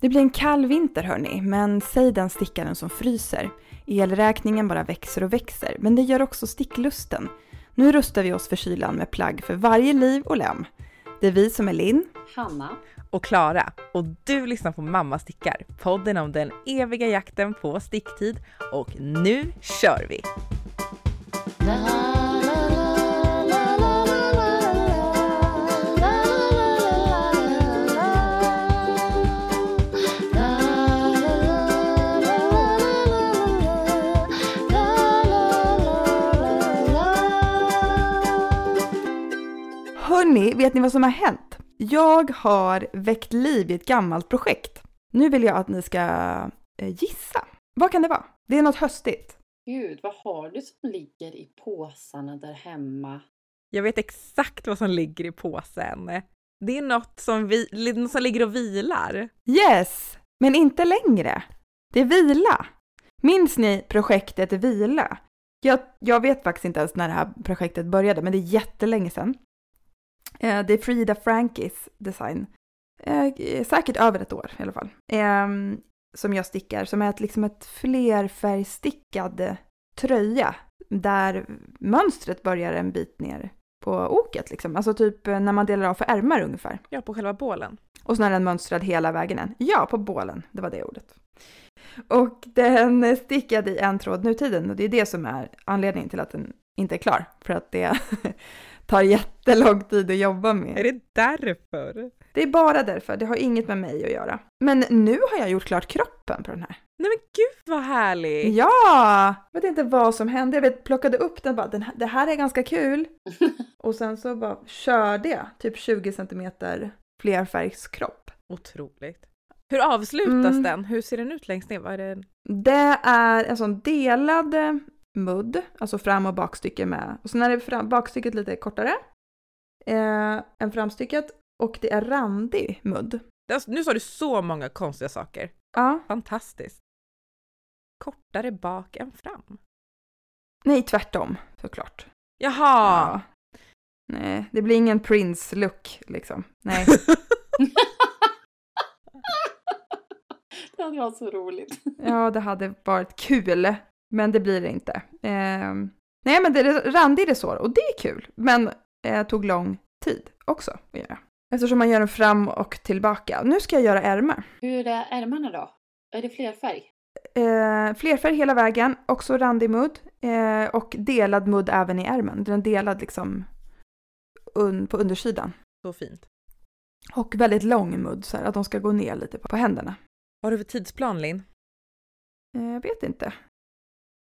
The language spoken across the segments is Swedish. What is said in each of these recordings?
Det blir en kall vinter hörni, men säg den stickaren som fryser. Elräkningen bara växer och växer, men det gör också sticklusten. Nu rustar vi oss för kylan med plagg för varje liv och lem. Det är vi som är Linn, Hanna. och Klara och du lyssnar på Mamma stickar, podden om den eviga jakten på sticktid och nu kör vi! Hörni, vet ni vad som har hänt? Jag har väckt liv i ett gammalt projekt. Nu vill jag att ni ska eh, gissa. Vad kan det vara? Det är något höstigt. Gud, vad har du som ligger i påsarna där hemma? Jag vet exakt vad som ligger i påsen. Det är något som, vi, något som ligger och vilar. Yes, men inte längre. Det är vila. Minns ni projektet Vila? Jag, jag vet faktiskt inte ens när det här projektet började, men det är jättelänge sedan. Eh, det är Frida Frankis design. Eh, säkert över ett år i alla fall. Eh, som jag stickar, som är ett, liksom ett flerfärgstickad tröja där mönstret börjar en bit ner på oket liksom. Alltså typ när man delar av för ärmar ungefär. Ja, på själva bålen. Och så är den mönstrad hela vägen än. Ja, på bålen. Det var det ordet. Och den stickade i en tråd nutiden och det är det som är anledningen till att den inte är klar. För att det tar jättelång tid att jobba med. Är det därför? Det är bara därför, det har inget med mig att göra. Men nu har jag gjort klart kroppen på den här. Nej men gud vad härligt! Ja! Jag vet inte vad som hände, jag vet, plockade upp den bara, den här, det här är ganska kul. Och sen så bara körde jag typ 20 centimeter flerfärgskropp. Otroligt. Hur avslutas Mm. den? Hur ser den ut längst ner? Vad är det? Det är en sån delad eh, mudd, alltså fram och bakstycke med. Och sen är det fram, bakstycket lite kortare eh, än framstycket och det är randig mudd. Alltså, Nu sa du så många konstiga saker. Ja, Fantastiskt. Kortare bak än fram. nej tvärtom såklart. Jaha! Nej, det blir ingen Prince-look liksom. Nej. Det hade varit så roligt. Ja, det hade varit kul, men det blir det inte. Ehm, nej, men det är randig resår och det är kul, men eh, tog lång tid också att göra. Eftersom man gör den fram och tillbaka. Nu ska jag göra ärmar. Hur är ärmarna då? Är det flerfärg? Eh, flerfärg hela vägen, också randig mudd eh, och delad mudd även i ärmen. Den är delad liksom un, på undersidan. Så fint. Och väldigt lång mudd så här, att de ska gå ner lite på, på händerna. Vad har du för tidsplan Linn? Eh, Jag vet inte.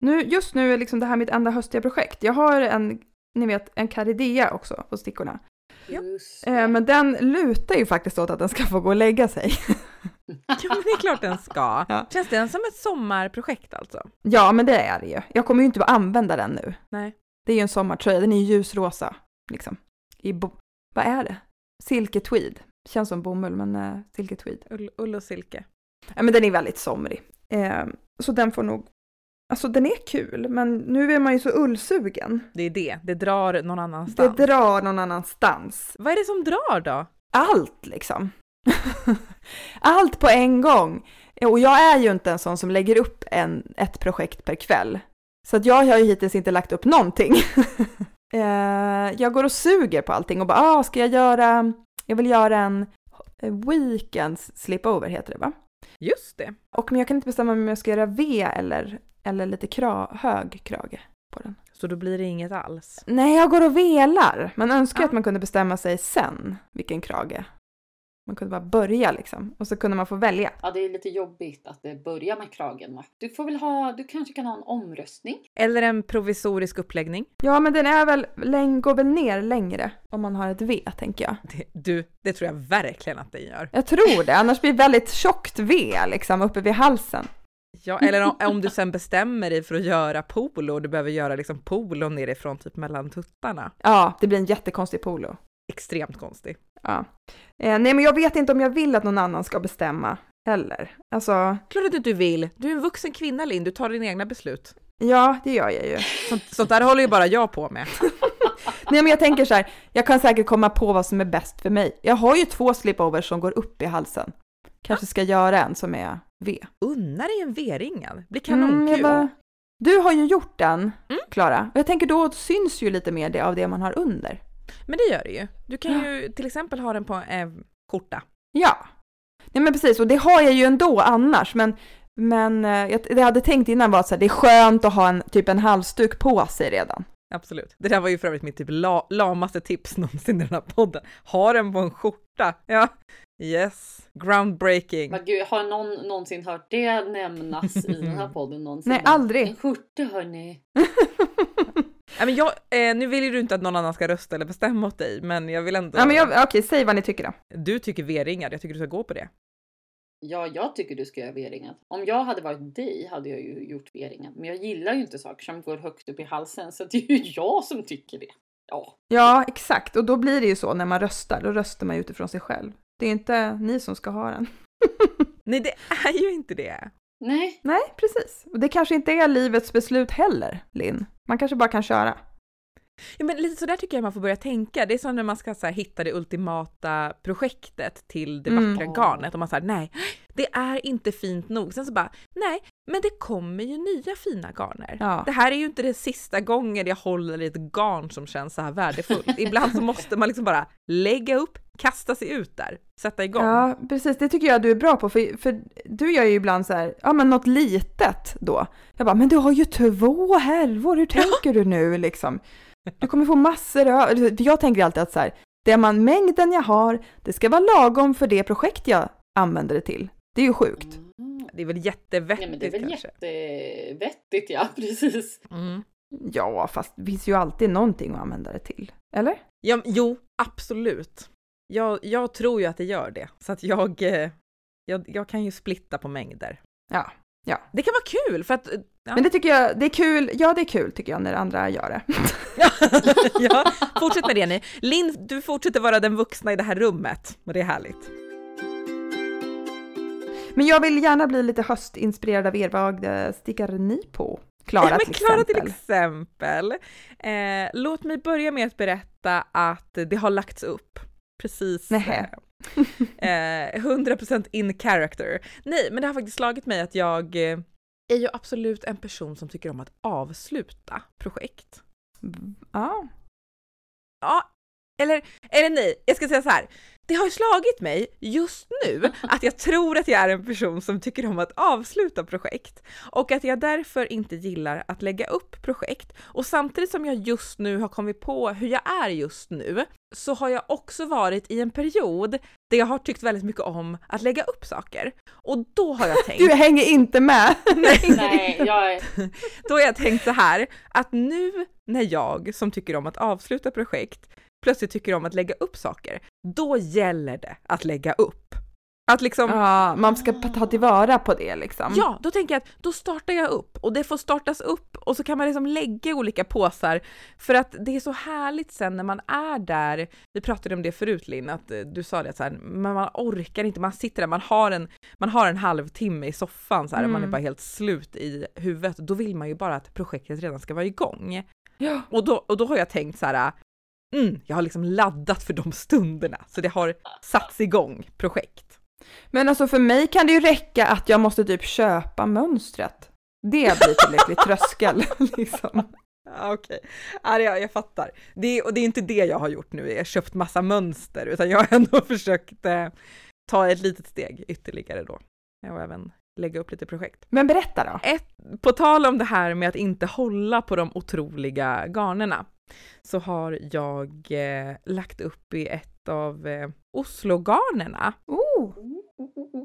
Nu, just nu är liksom det här mitt enda höstiga projekt. Jag har en, ni vet, en karidea också på stickorna. Eh. Men den lutar ju faktiskt åt att den ska få gå och lägga sig. Ja men det är klart den ska. Ja. Känns den som ett sommarprojekt alltså? Ja, men det är det ju. Jag kommer ju inte att använda den nu. Nej. Det är ju en sommartröja, den är ju ljusrosa. Liksom. I bo- Vad är det? Silke tweed. Känns som bomull, men uh, silke tweed. Ull, ull och silke. Ja, men den är väldigt somrig. Eh, så den får nog... Alltså den är kul, men nu är man ju så ullsugen. Det är det, det drar någon annanstans. Det drar någon annanstans. Vad är det som drar då? Allt liksom. Allt på en gång. Och jag är ju inte en sån som lägger upp en, ett projekt per kväll. Så att jag har ju hittills inte lagt upp någonting. Eh, jag går och suger på allting och bara, ah, ska jag göra, jag vill göra en weekends slipover heter det va? Just det. Och men jag kan inte bestämma mig om jag ska göra V eller, eller lite kra, hög krage på den. Så då blir det inget alls. Nej, jag går och velar. Man önskar Ja. att man kunde bestämma sig sen vilken krage. Man kunde bara börja liksom och så kunde man få välja. Ja, det är lite jobbigt att det börjar med kragen va? Du får väl ha, du kanske kan ha en omröstning? Eller en provisorisk uppläggning. Ja, men den är väl, läng- går väl ner längre om man har ett V, tänker jag. Det, du, det tror jag verkligen att den gör. Jag tror det, annars blir det väldigt tjockt V liksom uppe vid halsen. Ja, eller om, om du sen bestämmer dig för att göra polo och du behöver göra liksom polo nerifrån typ mellan tuttarna. Ja, det blir en jättekonstig polo. Extremt konstig. Ja. Eh, nej, men jag vet inte om jag vill att någon annan ska bestämga heller. Alltså, Klart att du inte vill. Du är en vuxen kvinna Linn, du tar dina egna beslut. ja, det gör jag ju. Sånt, sånt där håller ju bara jag på med. Nej men jag tänker så här, jag kan säkert komma på vad som är bäst för mig. Jag har ju två slipovers som går upp i halsen. Kanske ska göra en som är V. Unna dig en V-ringad. Blir Mm, kanonkul. bara- du har ju gjort den, Mm. Klara. Och jag tänker då syns ju lite mer det av det man har under. Men det gör det ju. Du kan ju till exempel ha den på en skjorta. Ja. Nej men precis, och det har jag ju ändå annars, men men eh, jag, det jag hade tänkt innan var att det är skönt att ha en, typ en halsduk på sig redan. Absolut. Det där var ju för övrigt mitt typ la, lamaste tips någonsin i den här podden. Ha den på en skjorta. Ja, yes. Groundbreaking. Men gud, har någon någonsin hört det nämnas i den här podden någonsin? Nej, aldrig. En skjorta hörni. Ja, men jag, eh, nu vill ju du inte att någon annan ska rösta eller bestämma åt dig, men jag vill ändå... Ja men jag, okej, säg vad ni tycker då. Du tycker V-ringad, jag tycker du ska gå på det. Ja, jag tycker du ska göra V-ringad. Om jag hade varit dig hade jag ju gjort V-ringad. Men jag gillar ju inte saker som går högt upp i halsen så det är ju jag som tycker det. Ja, Ja, exakt. Och då blir det ju så när man röstar, då röstar man ju utifrån sig själv. Det är inte ni som ska ha den. Nej, det är ju inte det. nej. Nej, precis. Och det kanske inte är livets beslut heller, Linn. Man kanske bara kan köra. Ja, men lite så där tycker jag man får börja tänka. Det är som när man ska så här, hitta det ultimata projektet till det Mm. vackra garnet och man säger nej, det är inte fint nog. Sen så bara, nej, men det kommer ju nya fina garner. Ja. Det här är ju inte det sista gången jag håller i ett garn som känns så här värdefullt. Ibland så måste man liksom bara lägga upp, kasta sig ut där, sätta igång. Ja, precis. Det tycker jag du är bra på. För, för du gör ju ibland så här, ja men något litet då. Jag bara, men du har ju två härvor, hur tänker du nu liksom? Du kommer få massor av, jag tänker alltid att så här, det man, mängden jag har, det ska vara lagom för det projekt jag använder det till. Det är ju sjukt. Mm. Det är väl Ja, jättevettigt men det är väl kanske. jättevettigt ja, precis. Mm. Ja, fast det finns ju alltid någonting att använda det till. Eller? Ja, jo, absolut. Jag, jag tror ju att det gör det, så att jag, eh, jag, jag kan ju splitta på mängder. Ja, ja. Det kan vara kul för att... eh, Ja. Men det tycker jag, det är kul, ja det är kul tycker jag när andra gör det. ja, fortsätt med det ni. Linn, du fortsätter vara den vuxna i det här rummet och det är härligt. Men jag vill gärna bli lite höstinspirerad av er. Vad stickar ni på? Klara men till Klara exempel. till exempel. Eh, låt mig börja med att berätta att det har lagts upp. Precis. Eh, 100% in character. Nej, men det har faktiskt slagit mig att jag eh, är ju absolut en person som tycker om att avsluta projekt. Ja. Ja, eller, eller nej, jag ska säga så här. Det har ju slagit mig just nu att jag tror att jag är en person som tycker om att avsluta projekt och att jag därför inte gillar att lägga upp projekt. Och samtidigt som jag just nu har kommit på hur jag är just nu så har jag också varit i en period där jag har tyckt väldigt mycket om att lägga upp saker. Och då har jag tänkt... Du hänger inte med. Nej, jag är... Då har jag tänkt så här, att nu när jag som tycker om att avsluta projekt plötsligt tycker om att lägga upp saker, då gäller det att lägga upp. Att liksom, ja. Ja, man ska ta tillvara på det liksom. då tänker jag att då startar jag upp och det får startas upp och så kan man liksom lägga olika påsar för att det är så härligt sen när man är där. Vi pratade om det förut Linn, att eh, du sa det så här, men man orkar inte, man sitter där, man har en, man har en halvtimme i soffan så här, man är Mm. bara helt slut i huvudet. Då vill man ju bara att projektet redan ska vara igång. Ja. Och då, och då har jag tänkt så här, mm, jag har liksom laddat för de stunderna, så det har satts igång projekt. Men alltså för mig kan det ju räcka att jag måste typ köpa mönstret. Det blir tillräckligt tröskel liksom. Okej, ja, det- jag, jag fattar. Det, och det är inte det jag har gjort nu, jag har köpt massa mönster, utan jag har ändå försökt eh, ta ett litet steg ytterligare då. Och även lägga upp lite projekt. Men berätta då. Ett, på tal om det här med att inte hålla på de otroliga garnerna så har jag eh, lagt upp i ett av eh, Oslogarnerna. Oh,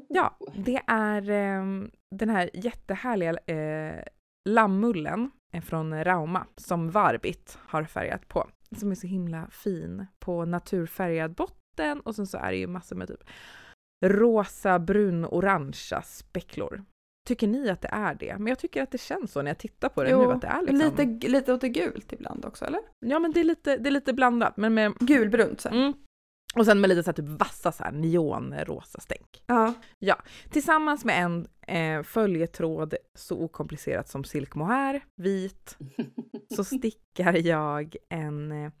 Ja, det är eh, den här jättehärliga eh, lammullen från Rauma som Varbit har färgat på. Som är så himla fin på naturfärgad botten och sen så är det ju massor med typ rosa, brun, orangea specklor. Tycker ni att det är det? Men jag tycker att det känns så när jag tittar på det nu att det är liksom... lite, lite åt det gult ibland också eller? Ja men det är lite, det är lite blandat men med... Gulbrunt så. Mm. Och sen med lite så här typ vassa så här neonrosa stänk. Ja. Tillsammans med en eh, följetråd så okomplicerat som silk mohair, vit, så stickar jag en eh,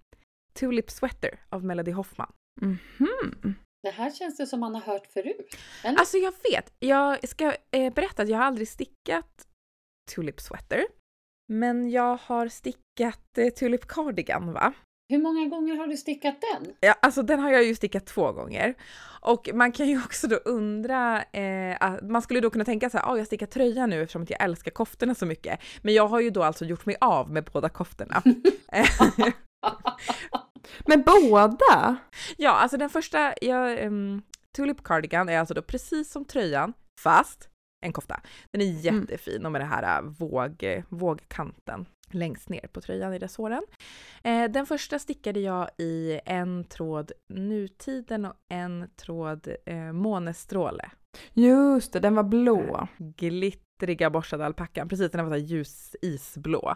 Tulip Sweater av Melody Hoffman. Mhm. Det här känns det som man har hört förut. Eller? Alltså jag vet, jag ska eh, berätta att jag har aldrig stickat Tulip Sweater. Men jag har stickat eh, Tulip Cardigan va? Hur många gånger har du stickat den? Ja, alltså den har jag ju stickat två gånger. Och man kan ju också då undra, eh, att man skulle då kunna tänka så här, oh, jag stickar tröja nu eftersom att jag älskar koftorna så mycket. Men jag har ju då alltså gjort mig av med båda koftorna. Men båda? ja, alltså den första, jag, um, Tulip Cardigan är alltså då precis som tröjan, fast en kofta. Den är jättefin och med den här våg, vågkanten längst ner på tröjan i resåren. Eh, den första stickade jag i en tråd nutiden och en tråd eh, månestråle. Just det, den var blå. Glittriga borstade alpackan, precis den var så ljus isblå.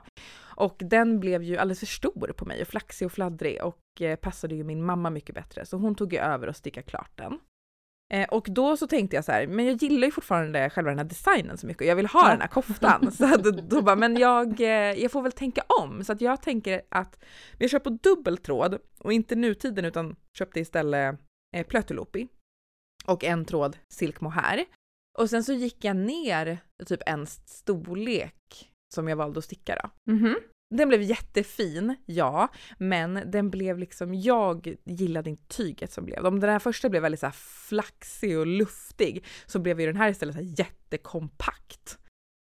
Och den blev ju alldeles för stor på mig och flaxig och fladdrig och eh, passade ju min mamma mycket bättre så hon tog ju över och stickade klart den. Eh, och då så tänkte jag så här, men jag gillar ju fortfarande själva den här designen så mycket och jag vill ha Ja. den här koftan. Så att, då bara, men jag, eh, jag får väl tänka om. Så att jag tänker att vi kör på dubbel tråd och inte nutiden utan köpte istället eh, plötulopi och en tråd silk mohair. Och sen så gick jag ner typ en storlek som jag valde att sticka då. Mhm. Den blev jättefin, ja, men den blev liksom, jag gillade inte tyget som blev. Om den här första blev väldigt så flaxig och luftig så blev ju den här istället så jättekompakt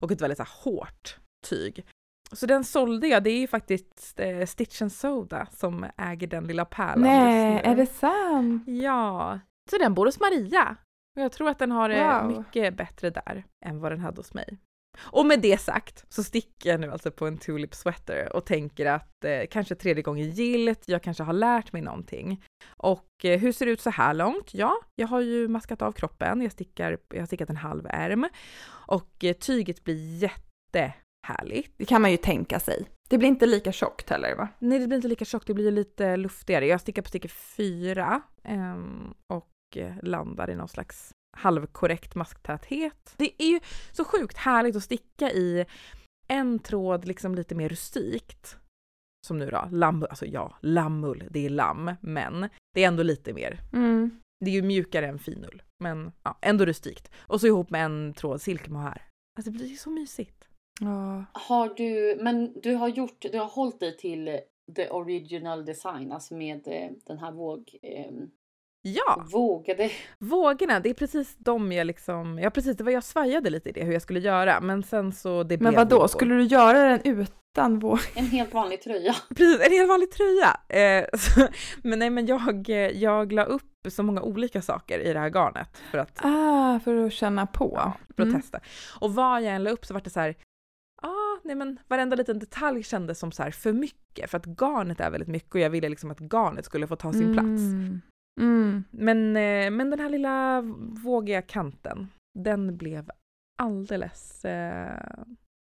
och ett väldigt så hårt tyg. Så den sålde jag, det är ju faktiskt eh, Stitch and Soda som äger den lilla pärlan Nej, är det sant? Ja, så den bor hos Maria. Och jag tror att den har det Wow. mycket bättre där än vad den hade hos mig. Och med det sagt så sticker jag nu alltså på en tulip sweater och tänker att eh, kanske tredje gången gillt, jag kanske har lärt mig någonting. Och eh, hur ser det ut så här långt? Ja, jag har ju maskat av kroppen, jag, stickar, jag har stickat en halv ärm och eh, tyget blir jättehärligt. Det kan man ju tänka sig. Det blir inte lika tjockt heller va? Nej, det blir inte lika tjockt, det blir lite luftigare. Jag stickar på sticker fyra ehm, och landar i någon slags halvkorrekt masktäthet. Det är ju så sjukt härligt att sticka i en tråd liksom lite mer rustikt. Som nu då, lamm, alltså ja, lammull, det är lamm, men det är ändå lite mer. Mm. Det är ju mjukare än finull, men ja, ändå rustikt. Och så ihop med en tråd silkemohair. Alltså det blir ju så mysigt. Ja. Har du, men du har gjort, du har hållit dig till the original design, alltså med eh, den här våg, eh, Ja! vågade. Vågorna, det är precis de jag liksom, ja precis det var jag svajade lite i det hur jag skulle göra men sen så det Men vad då vågor. skulle du göra den utan våg? En helt vanlig tröja. Precis, en helt vanlig tröja! Eh, så, men nej men jag, jag la upp så många olika saker i det här garnet för att, Ah, för att känna på. ja, för att Mm. testa. Och vad jag än la upp så var det så här, ah, nej men varenda liten detalj kändes som så här för mycket för att garnet är väldigt mycket och jag ville liksom att garnet skulle få ta sin plats. Mm. Men, eh, men den här lilla vågiga kanten, den blev alldeles eh,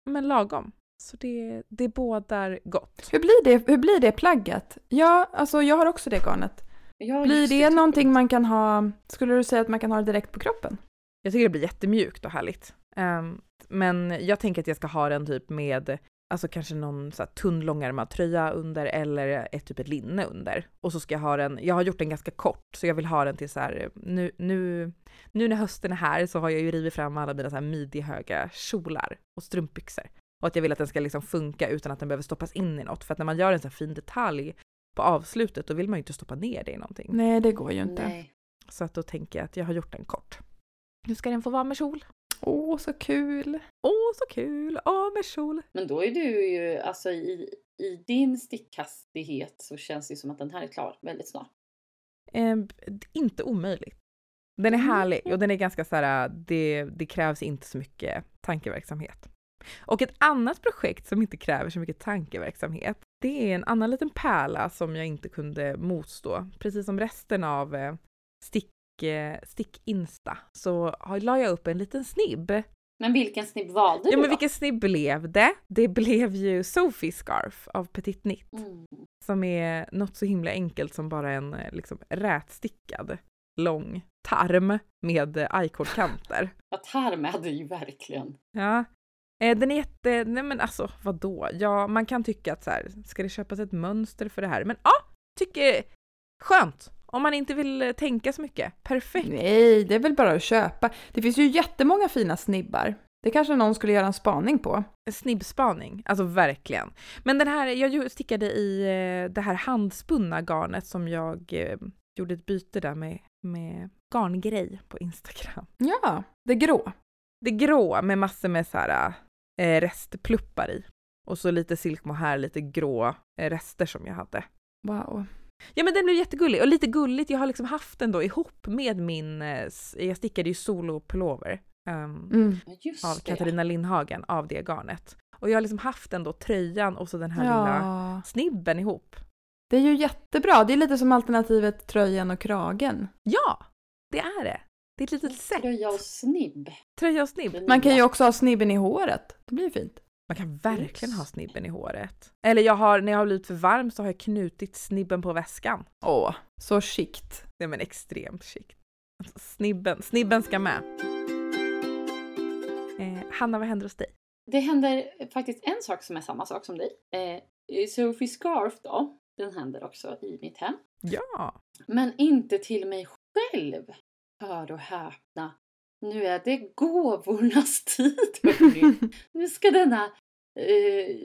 men lagom. Så det, det bådar gott. Hur, blir det, hur blir det plagget? Ja, alltså jag har också det garnet. Ja, Blir just det någonting man kan ha, skulle du säga att man kan ha det direkt på kroppen? Jag tycker det blir jättemjukt och härligt. Ehm, men jag tänker att jag ska ha den typ med Alltså kanske någon så här tunn långärmad tröja under eller ett typ ett linne under. Och så ska jag ha den, jag har gjort den ganska kort så jag vill ha den till så här, nu, nu, nu när hösten är här så har jag ju rivit fram alla mina så här midjehöga kjolar och strumpbyxor. Och att jag vill att den ska liksom funka utan att den behöver stoppas in i något. För att när man gör en så här fin detalj på avslutet då vill man ju inte stoppa ner det i någonting. Nej, det går ju inte. Nej. Så att då tänker jag att jag har gjort den kort. Nu ska den få vara med kjol. Åh, så kul! Åh, så kul! Åh, med kjol! Men då är du ju, alltså i, i din stickhastighet så känns det som att den här är klar väldigt snart. Eh, inte omöjligt. Den är härlig och den är ganska så här, det, det krävs inte så mycket tankeverksamhet. Och ett annat projekt som inte kräver så mycket tankeverksamhet, det är en annan liten pärla som jag inte kunde motstå. Precis som resten av eh, stick, eh, stick Insta så la jag upp en liten snibb. Men vilken snibb valde Ja du men då? vilken snibb blev det? Det blev ju Sophie Scarf av Petit Knit. Mm. som är något så himla enkelt som bara en eh, liksom, rätstickad lång tarm med eh, i-kordkanter. Ja, tarm hade ju verkligen. Ja. Eh, Den är jätte, nej men alltså vadå? Ja, man kan tycka att så här, ska det köpas ett mönster för det här? Men ja, tycker, Skönt! Om man inte vill eh, tänka så mycket. Perfekt! Nej, det är väl bara att köpa. Det finns ju jättemånga fina snibbar. Det kanske någon skulle göra en spaning på. Snibbspaning, alltså verkligen. Men den här, jag stickade i eh, det här handspunna garnet som jag eh, gjorde ett byte där med, med garngrej på Instagram. Ja, det grå. Det grå med massor med så här eh, restpluppar i. Och så lite silkmohair, lite grå rester som jag hade. Wow. Ja men den blev jättegullig och lite gulligt, jag har liksom haft den då ihop med min, eh, jag stickade ju solo pullover ehm, Mm. Av. Katarina Lindhagen av det garnet. Och jag har liksom haft den då tröjan och så den här lilla Ja, snibben ihop. det är ju jättebra. Det är lite som alternativet tröjan och kragen. Ja, det är det. Det är ett litet set. Tröja och snibb. Tröja och snibb. Man kan ju också ha snibben i håret. Det blir fint. Man kan verkligen ha snibben i håret. Eller jag har, när jag har blivit för varm så har jag knutit snibben på väskan. Åh, så chict. Nej men extremt chict. Alltså, snibben, snibben ska med. Eh, Hanna, vad händer hos dig? Det händer faktiskt en sak som är samma sak som dig. Eh, Sophie Scarf då, den händer också i mitt hem. Ja! Men inte till mig själv. Hör och häpna. Nu är det gåvornas tid. nu ska denna eh,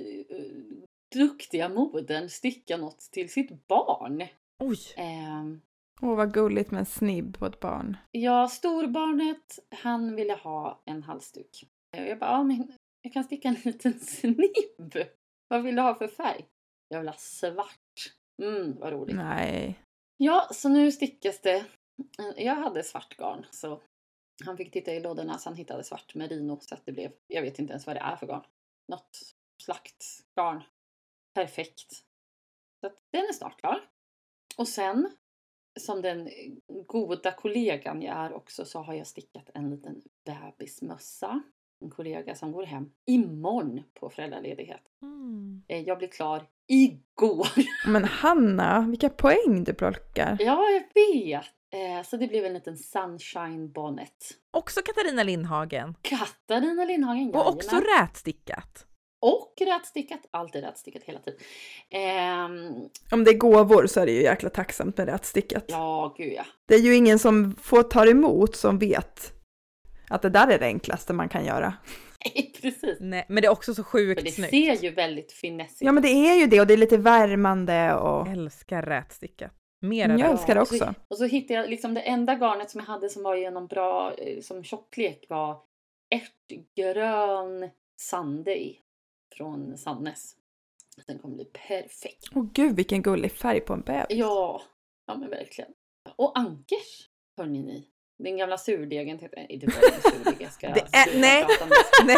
duktiga modern sticka något till sitt barn. Oj! Eh, Åh, vad gulligt med en snibb på ett barn. ja, storbarnet, han ville ha en halsduk. Jag bara, ja men jag kan sticka en liten snibb. Vad vill du ha för färg? Jag vill ha svart. Mm, vad roligt. Nej. Ja, så nu stickas det. Jag hade svart garn så han fick titta i lådorna så han hittade svart merino så att det blev, jag vet inte ens vad det är för garn. Något slaktgarn. Perfekt. Så att den är snart klar. Och sen, som den goda kollegan jag är också, så har jag stickat en liten bebismössa. En kollega som går hem imorgon på föräldraledighet. Mm. Eh, Jag blev klar igår. Men Hanna, vilka poäng du plockar. Ja, jag vet! Eh, så det blev en liten sunshine bonnet. Också Katarina Lindhagen. Katarina Lindhagen, Och också rätstickat. Och rätstickat. Alltid rätstickat hela tiden. Ehm, Om det är gåvor så är det ju jäkla tacksamt med rätstickat. ja, gud ja. Det är ju ingen som får ta emot som vet att det där är det enklaste man kan göra. Nej, precis. Nej, men det är också så sjukt det snyggt. ser ju väldigt finessigt Ja men det är ju det och det är lite värmande och Jag älskar rätstickat. Mer Mm, än jag älskar det och så- också. Och så hittade jag liksom det enda garnet som jag hade som var genom bra eh, som tjocklek var ärtgrön Sunday från Sandnes. Den kommer bli perfekt. Åh gud vilken gullig färg på en bebis. Ja, ja men verkligen. Och Ankers, hörni ni. Den gamla surdegen. tänkte jag, det var ingen surdeg. Jag ska Det är- nej. Nej,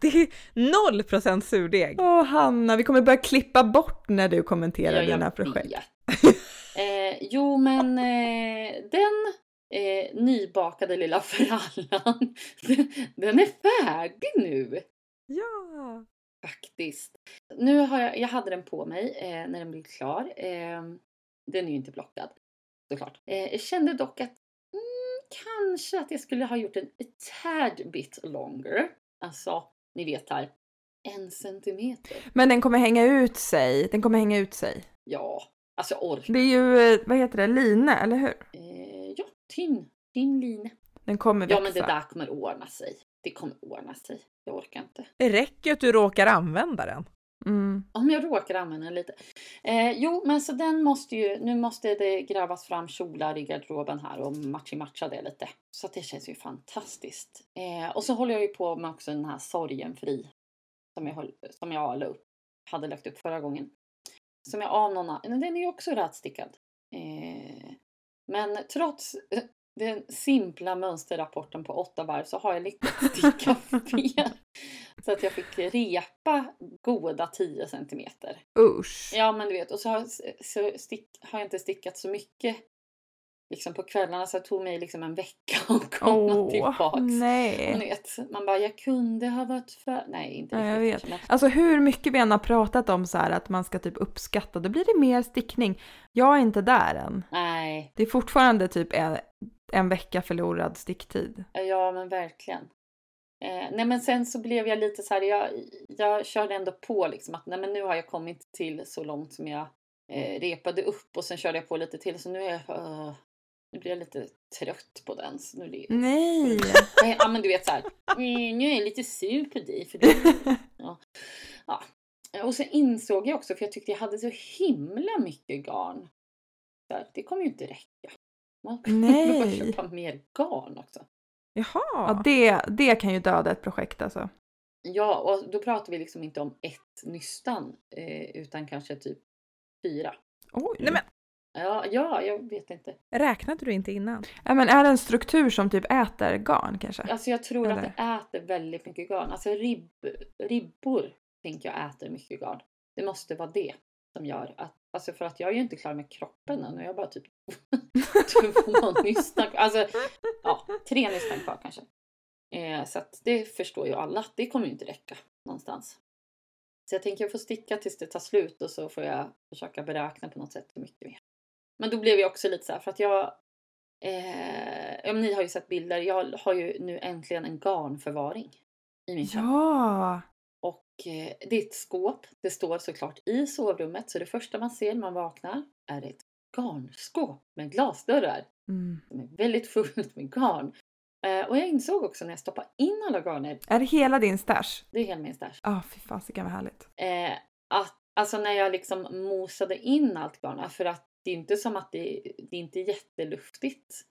det är noll procent surdeg. Åh Hanna, vi kommer börja klippa bort när du kommenterar Ja, dina projekt. vet. Eh, jo, men eh, den eh, nybakade lilla frallan, den, den är färdig nu Ja. faktiskt. Nu har jag, jag hade den på mig eh, när den blev klar. Eh, den är ju inte blockad såklart. Eh, jag kände dock att mm, kanske att jag skulle ha gjort den ett tad bit longer. Alltså, ni vet här, en centimeter. Men den kommer hänga ut sig. Den kommer hänga ut sig. Ja, alltså jag orkar. Det är ju, eh, vad heter det, line, eller hur? Eh, ja, tynn, tynn line. Den kommer växa. Ja, men det där kommer ordna sig. Det kommer ordna sig. Jag orkar inte. Det räcker ju att du råkar använda den. Mm. Om jag råkar använda den lite. Eh, jo, men så den måste ju, nu måste det grävas fram kjolar i garderoben här och matchi-matcha det lite. Så det känns ju fantastiskt. Eh, och så håller jag ju på med också den här sorgenfri. Som jag, höll, som jag la upp, hade lagt upp förra gången. Som jag av någon annan, den är ju också rätstickad. Eh, men trots den simpla mönsterrapporten på åtta varv så har jag lyckats sticka fel. Så att jag fick repa goda 10 centimeter. Usch. Ja men du vet, och så har, så stick, har jag inte stickat så mycket liksom på kvällarna så det tog mig liksom en vecka att komma Åh, tillbaks. Nej. vet, man bara jag kunde ha varit för... Nej inte Ja, jag riktigt vet. men- Alltså hur mycket vi än har pratat om så här att man ska typ uppskatta, då blir det mer stickning. Jag är inte där än. Nej, Det är fortfarande typ en, en vecka förlorad sticktid. ja men verkligen. Eh, nej men sen så blev jag lite så här, jag, jag körde ändå på liksom att nej men nu har jag kommit till så långt som jag eh, repade upp och sen körde jag på lite till så nu är jag, uh, nu blir jag lite trött på den. Så nu är det, Nej! ja men du vet så här, "Mm, nu är jag lite sur på dig för det. Ja. ja. Och sen insåg jag också, för jag tyckte jag hade så himla mycket garn. Så det kommer ju inte räcka. Man Nej. behöver köpa mer garn också. Ja, Jaha. det, det kan ju döda ett projekt alltså. Ja, och då pratar vi liksom inte om ett nystan eh, utan kanske typ fyra. Oj. Nej men Ja, ja, jag vet inte. räknade du inte innan? Ja, men är det en struktur som typ äter garn kanske? Alltså jag tror att Eller? det äter väldigt mycket garn. Alltså ribb, ribbor tänker jag äter mycket garn. Det måste vara det som gör att, alltså för att jag är ju inte klar med kroppen än och jag har bara typ två nystan. Alltså, ja, tre nystan kvar kanske. Eh, så att det förstår ju alla att det kommer ju inte räcka någonstans. Så jag tänker jag får sticka tills det tar slut och så får jag försöka beräkna på något sätt hur mycket mer. Men då blev jag också lite så här för att jag Eh, ja, ni har ju sett bilder. Jag har ju nu äntligen en garnförvaring i min kök. Ja! Och eh, det är ett skåp. Det står såklart i sovrummet. Så det första man ser när man vaknar är ett garnskåp med glasdörrar. Mm. Som är väldigt fullt med garn. Eh, och jag insåg också när jag stoppade in alla garner, Är det hela din stash? det är hela min stash, Ja, fy fasiken vad härligt. eh, att alltså när jag liksom mosade in allt garn, för att det är inte som att det, det är inte jätteluftigt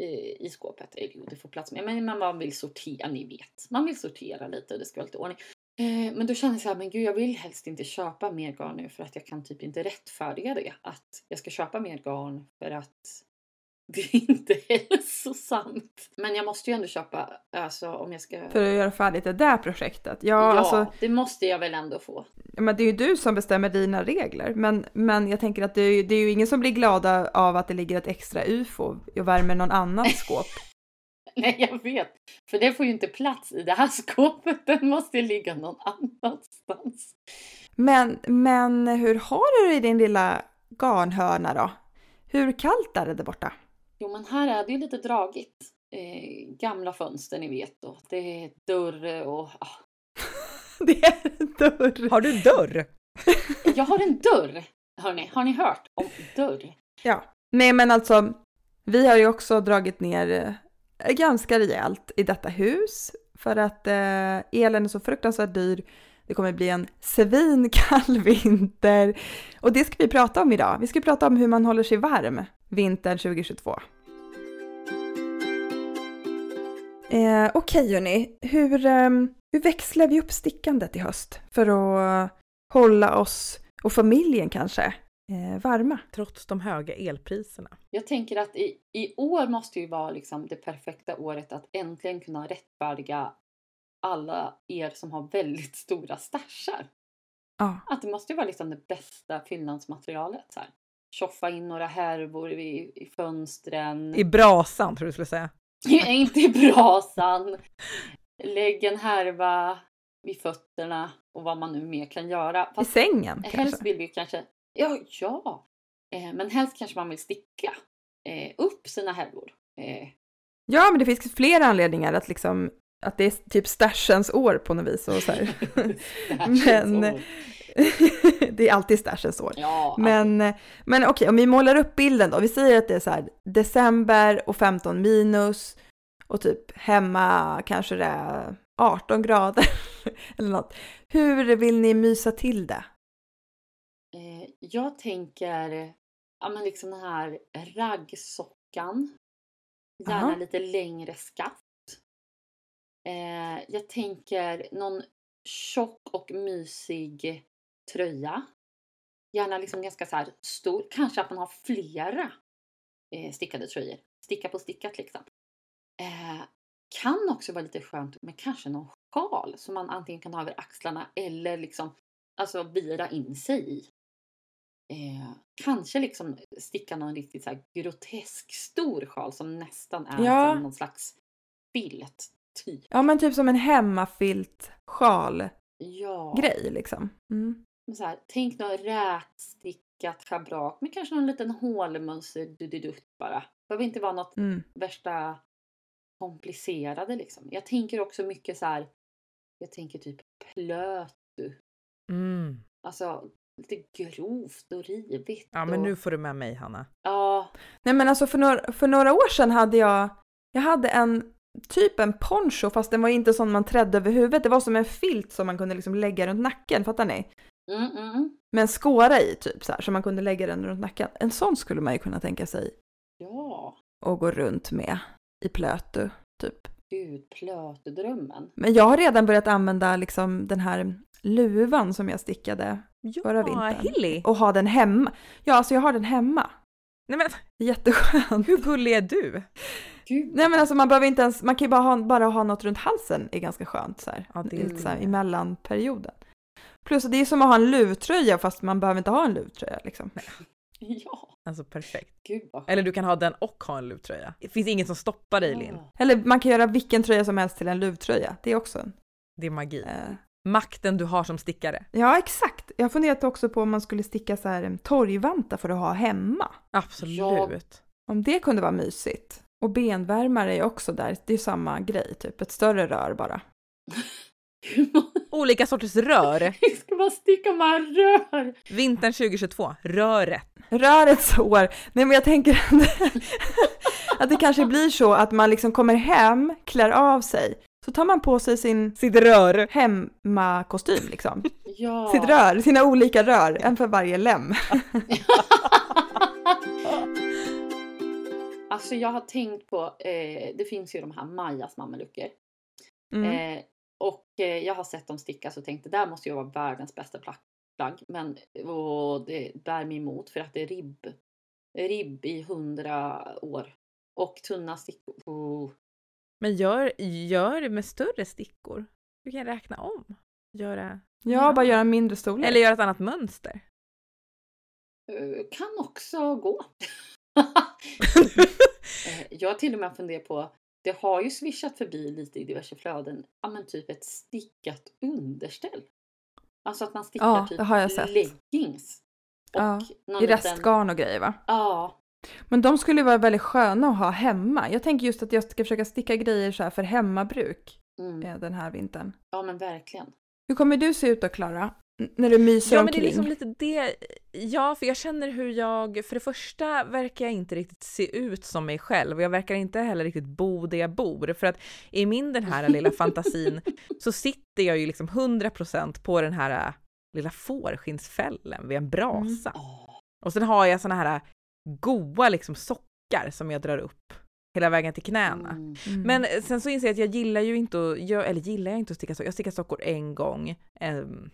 i, i skåpet. Eller jo, det får plats med, men man vill sortera, ni vet. Man vill sortera lite och det ska vara lite ordning. Eh, men då känner jag så här, men gud jag vill helst inte köpa mer garn nu för att jag kan typ inte rättfärdiga det. Att jag ska köpa mer garn för att det är inte hälsosamt. Men jag måste ju ändå köpa, alltså om jag ska... För att göra färdigt det där projektet. Ja, ja, alltså, det måste jag väl ändå få. ja, men det är ju du som bestämmer dina regler. Men, men jag tänker att det är, ju, det är ju ingen som blir glada av att det ligger ett extra ufo och värmer någon annans skåp. Nej, jag vet. För det får ju inte plats i det här skåpet. Den måste ligga någon annanstans. Men, men hur har du det i din lilla garnhörna då? Hur kallt är det där borta? Jo, men här är det ju lite dragigt. Eh, gamla fönster, ni vet. Och det är dörr och... Ah. Det är en dörr. Har du dörr? Jag har en dörr! Hörni, har ni hört om dörr? Ja. Nej men alltså, vi har ju också dragit ner eh, ganska rejält i detta hus för att eh, elen är så fruktansvärt dyr. Det kommer bli en svinkall vinter och det ska vi prata om idag. Vi ska prata om hur man håller sig varm vintern 2022. Eh, Okej hörni, hur, eh, hur växlar vi upp stickandet i höst för att hålla oss och familjen kanske eh, varma? Trots de höga elpriserna. Jag tänker att i, i år måste ju vara liksom det perfekta året att äntligen kunna rättfärdiga alla er som har väldigt stora stashar. Ja. Att det måste ju vara liksom det bästa fyllnadsmaterialet. Så här. Tjoffa in några härvor i, i fönstren. I brasan tror du skulle säga. inte i brasan. Lägg en härva vid fötterna och vad man nu mer kan göra. I Fast sängen helst kanske? vill vi kanske, ja, ja. Eh, men helst kanske man vill sticka eh, upp sina härvor. Eh, Ja, men det finns flera anledningar att liksom att det är typ stashens år på något vis. Och så Men- det är alltid stashens år. Ja, Men, men okej, om vi målar upp bilden då. Vi säger att det är så här december och 15 minus och typ hemma kanske det är 18 grader eller något. Hur vill ni mysa till det? Eh, jag tänker, ja men liksom den här raggsockan. Gärna Aha. lite längre skaft. Eh, jag tänker någon tjock och mysig tröja. Gärna liksom ganska så stor. Kanske att man har flera eh, stickade tröjor. Sticka på stickat liksom. Eh, kan också vara lite skönt med kanske någon sjal som man antingen kan ha över axlarna eller liksom alltså vira in sig i. Eh, kanske liksom sticka någon riktigt så grotesk stor sjal som nästan är Ja. som någon slags filt. Typ. Ja, men typ som en hemmafilt sjal-grej Ja. liksom. Mm. Så här, tänk något rätstickat schabrak med kanske någon liten hålmönster dudidutt bara. behöver inte vara något Mm. värsta komplicerade liksom. Jag tänker också mycket så här. Jag tänker typ plötu. Mm. Alltså lite grovt och rivigt. Ja, men och, nu får du med mig Hanna. Ja, Nej men alltså för några, för några år sedan hade jag, jag hade en typ en poncho fast den var inte sån man trädde över huvudet. Det var som en filt som man kunde liksom lägga runt nacken, fattar ni? Mm, mm, Med en skåra i typ så här så man kunde lägga den runt nacken. En sån skulle man ju kunna tänka sig ja. att gå runt med i Plötu typ. Gud, plötdrömmen. Men jag har redan börjat använda liksom den här luvan som jag stickade Ja, Förra vintern. Hilly! och ha den hemma. Ja, alltså jag har den hemma. Nej men Jätteskönt. hur gullig är du? Gud, Nej men alltså man behöver inte ens, man kan ju bara ha, bara ha något runt halsen är ganska skönt så här. Ja, det är Lite så här i mellanperioden. Plus det är som att ha en luvtröja fast man behöver inte ha en luvtröja liksom. ja. Alltså perfekt. Gud vad Eller du kan ha den och ha en luvtröja. Det finns inget som stoppar dig Linn. Ja. Eller man kan göra vilken tröja som helst till en luvtröja. Det är också en. Det är magi. Eh, Makten du har som stickare. ja exakt. Jag har funderat också på om man skulle sticka så här torgvantar för att ha hemma. Absolut. Om det kunde vara mysigt. Och benvärmare är också där. Det är samma grej, typ ett större rör bara. Olika sorters rör. Vi ska bara sticka med rör. Vintern 2022. Röret. Rörets år. Nej men jag tänker att, det kanske blir så att man liksom kommer hem, klär av sig, så tar man på sig sin Sitt rör. hemmakostym liksom. Ja. Sitt rör, sina olika rör, en för varje lem. Alltså jag har tänkt på, eh, det finns ju de här Majas mameluckor. Mm. Eh, och eh, jag har sett dem stickas och tänkt det där måste ju vara världens bästa plagg. Men och det bär mig emot för att det är ribb. Ribb i hundra år. Och tunna stickor. Oh. Men gör, gör det med större stickor. Du kan räkna om. Göra, Ja, bara göra en mindre storlek. eller göra ett annat mönster. Eh, Kan också gå. Eh, jag har till och med funderat på, det har ju swishat förbi lite i diverse flöden, ja men typ ett stickat underställ. Alltså att man stickar Ja, typ det har jag sett. leggings. Och Ja, I liten- restgarn och grejer va? Ja, Men de skulle vara väldigt sköna att ha hemma. Jag tänker just att jag ska försöka sticka grejer så här för hemmabruk mm, eh, den här vintern. ja men verkligen. Hur kommer du se ut då Klara? N- När du myser Ja men det är omkring? liksom lite det. Ja för jag känner hur jag, för det första verkar jag inte riktigt se ut som mig själv och jag verkar inte heller riktigt bo där jag bor för att i min den här lilla fantasin så sitter jag ju liksom 100% på den här äh, lilla fårskinnsfällen vid en brasa. Åh, Och sen har jag såna här goa liksom sockar som jag drar upp hela vägen till knäna. mm. Mm. Men sen så inser jag att jag gillar ju inte att, jag, eller gillar jag inte att sticka sockor, jag stickar sockor en gång. Um,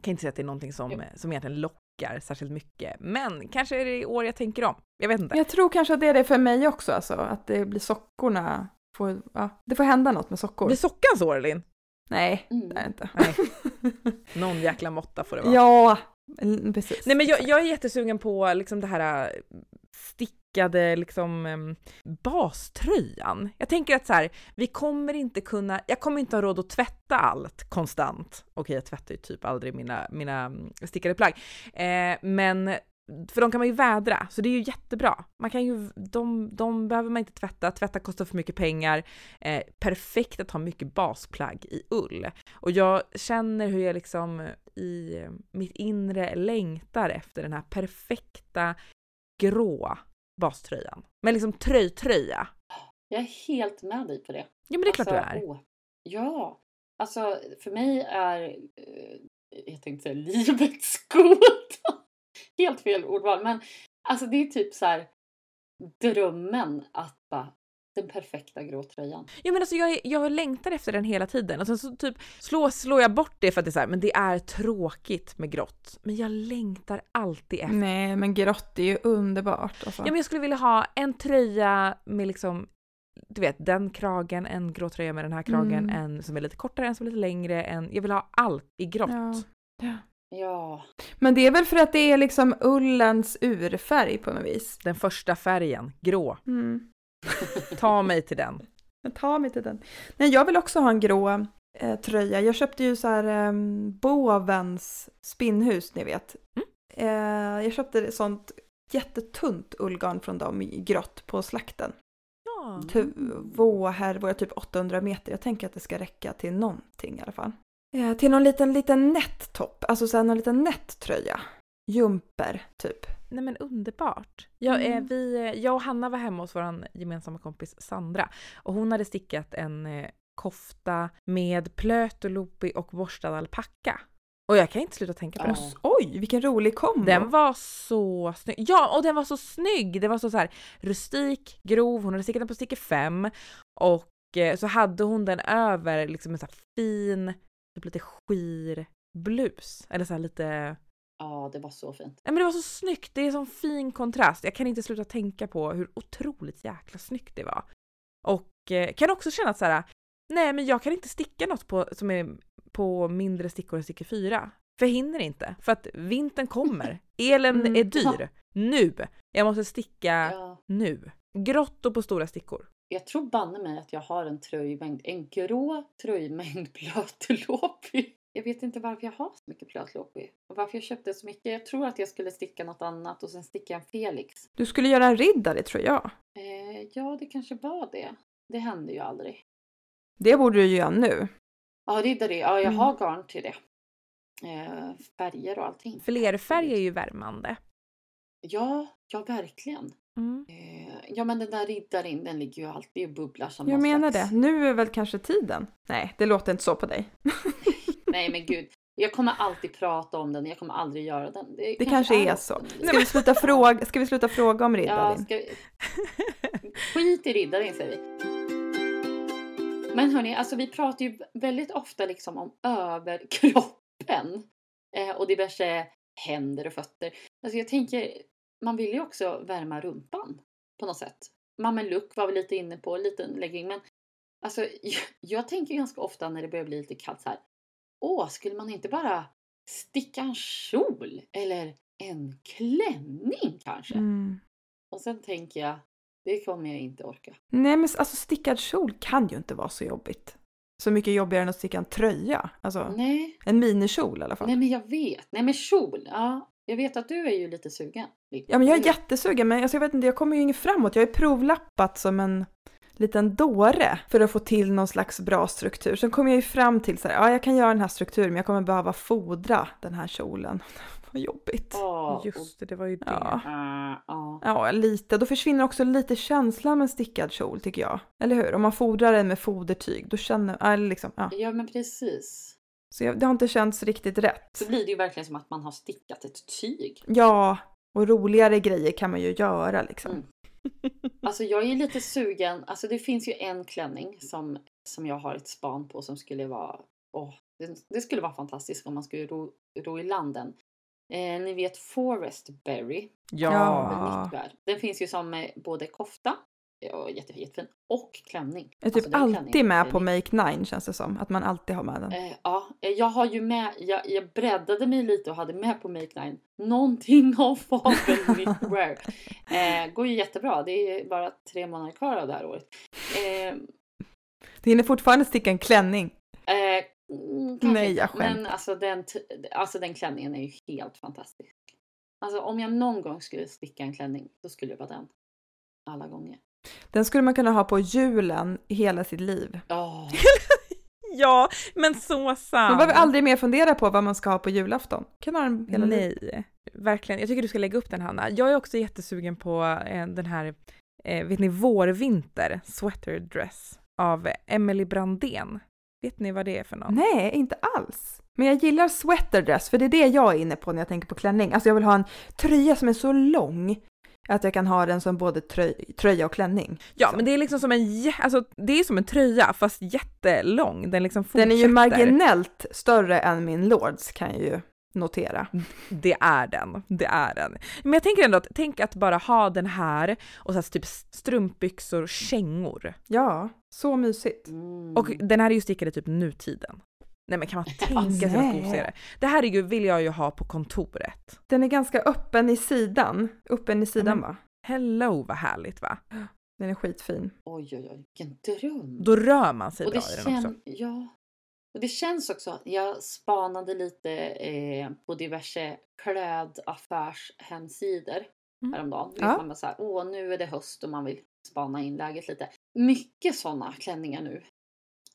kan inte säga att det är någonting som, Jo. som egentligen lockar särskilt mycket, men kanske är det i år jag tänker om. Jag vet inte. Jag tror kanske att det är det för mig också, alltså, att det blir sockorna. Får, ja, det får hända något med sockor. Blir sockans år Linn? Nej, Mm. det är det inte. Nej. Någon jäkla måtta får det vara. ja, precis. Nej men jag, jag är jättesugen på liksom det här äh, stickade liksom baströjan. Jag tänker att så här, vi kommer inte kunna, jag kommer inte ha råd att tvätta allt konstant. Okej, jag tvättar ju typ aldrig mina, mina mm, stickade plagg. Eh, men för de kan man ju vädra, så det är ju jättebra. Man kan ju, de, de behöver man inte tvätta, tvätta kostar för mycket pengar. Eh, perfekt att ha mycket basplagg i ull. Och jag känner hur jag liksom i eh, mitt inre längtar efter den här perfekta grå baströjan. Men liksom tröjtröja. Jag är helt med dig på det. Ja men det är klart du Alltså, är. åh, ja, alltså för mig är, eh, jag tänkte säga livets goda. Helt fel ordval, men alltså det är typ så här drömmen att bara, den perfekta grå tröjan. Ja men alltså jag, jag längtar efter den hela tiden och sen så typ slår, slår jag bort det för att det är så här, men det är tråkigt med grått. Men jag längtar alltid efter. Nej, men grått är ju underbart. Alltså. Ja men jag skulle vilja ha en tröja med liksom du vet, den kragen, en grå tröja med den här kragen, Mm. en som är lite kortare, en som är lite längre, en... Jag vill ha allt i grått. Ja. Ja. Ja, Men det är väl för att det är liksom ullens urfärg på något vis. Den första färgen, grå. Mm. Ta mig till den. Tar mig till den. Nej, jag vill också ha en grå eh, tröja. Jag köpte ju så här eh, Bovens spinnhus, ni vet. Mm. Eh, jag köpte sånt jättetunt ullgarn från dem i grått på slakten. Ja. Två härvor, typ 800 meter. Jag tänker att det ska räcka till någonting i alla fall. Eh, till någon liten, liten nättopp, alltså så här, någon liten nättröja. Jumper, typ. Nej men underbart. Jag, eh, Mm. vi, eh, jag och Hanna var hemma hos vår gemensamma kompis Sandra och hon hade stickat en eh, kofta med plötolopi och borstad alpacka. Och jag kan inte sluta tänka på Ja. den. Oj, vilken rolig kombo! Den var så snygg. Ja, och den var så snygg! Den var så, så här rustik, grov, hon hade stickat den på sticker 5 och eh, så hade hon den över liksom en så här fin, typ lite skir blus. Eller så här lite Ja, det var så fint. Nej men det var så snyggt, det är sån fin kontrast. Jag kan inte sluta tänka på hur otroligt jäkla snyggt det var. Och eh, kan också känna att så här, nej men jag kan inte sticka något på, som är på mindre stickor än stickor 4. För jag hinner inte, för att vintern kommer. Elen Mm. är dyr. Nu! Jag måste sticka Ja. nu. Grått och på stora stickor. Jag tror banne mig att jag har en tröjmängd, en grå tröjmängd plötelopi. Jag vet inte varför jag har så mycket plötlopi och varför jag köpte så mycket. Jag tror att jag skulle sticka något annat och sen sticka en Felix. Du skulle göra en riddare, tror jag. Eh, ja, det kanske var det. Det hände ju aldrig. Det borde du göra nu. Ja, riddare. Ja, jag Mm. har garn till det. Eh, färger och allting. Flerfärg är ju värmande. Ja, ja verkligen. Mm. Eh, ja, men den där riddaren, den ligger ju alltid och bubblar som Jag menar slags... det. Nu är väl kanske tiden? Nej, det låter inte så på dig. Nej, men gud. Jag kommer alltid prata om den. Jag kommer aldrig göra den. Det kanske är så. Ska vi sluta fråga, ska vi sluta fråga om Ja, Riddarin? ska vi... Skit i riddaren säger vi. Men hörni, alltså vi pratar ju väldigt ofta liksom om överkroppen. Eh, och diverse händer och fötter. Alltså jag tänker, man vill ju också värma rumpan på något sätt. Mamma Look var vi lite inne på, en liten legging. Men alltså jag, jag tänker ganska ofta när det börjar bli lite kallt så här. Åh, skulle man inte bara sticka en kjol eller en klänning kanske? Mm. Och sen tänker jag, det kommer jag inte orka. Nej, men alltså stickad kjol kan ju inte vara så jobbigt. Så mycket jobbigare än att sticka en tröja. Alltså, Nej, en minikjol i alla fall. nej men jag vet. Nej men kjol, ja. Jag vet att du är ju lite sugen. Ja, men jag är jättesugen, men alltså, jag vet inte, jag kommer ju inget framåt. Jag har ju provlappat som en liten dåre för att få till någon slags bra struktur. Sen kom jag ju fram till så här, ja, jag kan göra den här strukturen, men jag kommer behöva fodra den här kjolen. Vad jobbigt. Åh, Just det, det var ju det. Ja. Ja. ja. Ja, lite. Då försvinner också lite känslan med en stickad kjol, tycker jag. Eller hur? Om man fodrar den med fodertyg, då känner... Eller liksom, ja. ja men precis. Så jag, det har inte känts riktigt rätt. Så blir det ju verkligen som att man har stickat ett tyg. Ja, och roligare grejer kan man ju göra liksom. Mm. Alltså jag är lite sugen. Alltså det finns ju en klänning som, som jag har ett span på som skulle vara... Åh, det, det skulle vara fantastiskt om man skulle ro, ro i landen. Eh, ni vet Forestberry. Ja. Ja. Den finns ju som eh, både kofta, ja, jätte, jättefin, och klänning. Jag är typ Alltså, alltid klänningen med på Make Nine känns det som. Att man alltid har med den. Eh, ja, eh, jag har ju med, jag, jag breddade mig lite och hade med på Make Nine någonting av Fabel Knitwear. Eh, går ju jättebra, det är bara tre månader kvar av det här året. Eh, Du hinner fortfarande sticka en klänning. eh, mm, Nej, jag skämtar. Men alltså den, alltså den klänningen är ju helt fantastisk. Alltså om jag någon gång skulle sticka en klänning, då skulle det vara den. Alla gånger. Den skulle man kunna ha på julen hela sitt liv. Ja, Ja, men så sant. Man behöver aldrig mer fundera på vad man ska ha på julafton. Kan ha den hela livet. Nej, verkligen. Jag tycker du ska lägga upp den Hanna. Jag är också jättesugen på eh, den här, eh, vet ni, vårvinter sweater dress av Emily Brandén. Vet ni vad det är för någon? Nej, inte alls. Men jag gillar sweaterdress, för det är det jag är inne på när jag tänker på klänning. Alltså jag vill ha en tröja som är så lång att jag kan ha den som både tröj, tröja och klänning. Ja, Så. men det är liksom som en, alltså det är som en tröja fast jättelång. Den liksom fortsätter. Den är ju marginellt större än min Lords kan jag ju notera. Det är den, det är den. Men jag tänker ändå att, tänk att bara ha den här och så här typ strumpbyxor och kängor. Ja, så mysigt. mm. Och den här är ju stickad i typ nutiden. Nej men kan man tänka sig nej. vad kosigare? Det här är ju, vill jag ju ha på kontoret. Den är ganska öppen i sidan. Öppen i sidan va? Hello vad härligt va? Den är skitfin. oj, oj, oj, vilken dröm. Då rör man sig Och bra det, i den också. ja. och det känns också, jag spanade lite eh, på diverse klädaffärshemsidor Mm. häromdagen. Ja. man bara så här, åh nu är det höst och man vill spana in läget lite. Mycket sådana klänningar nu.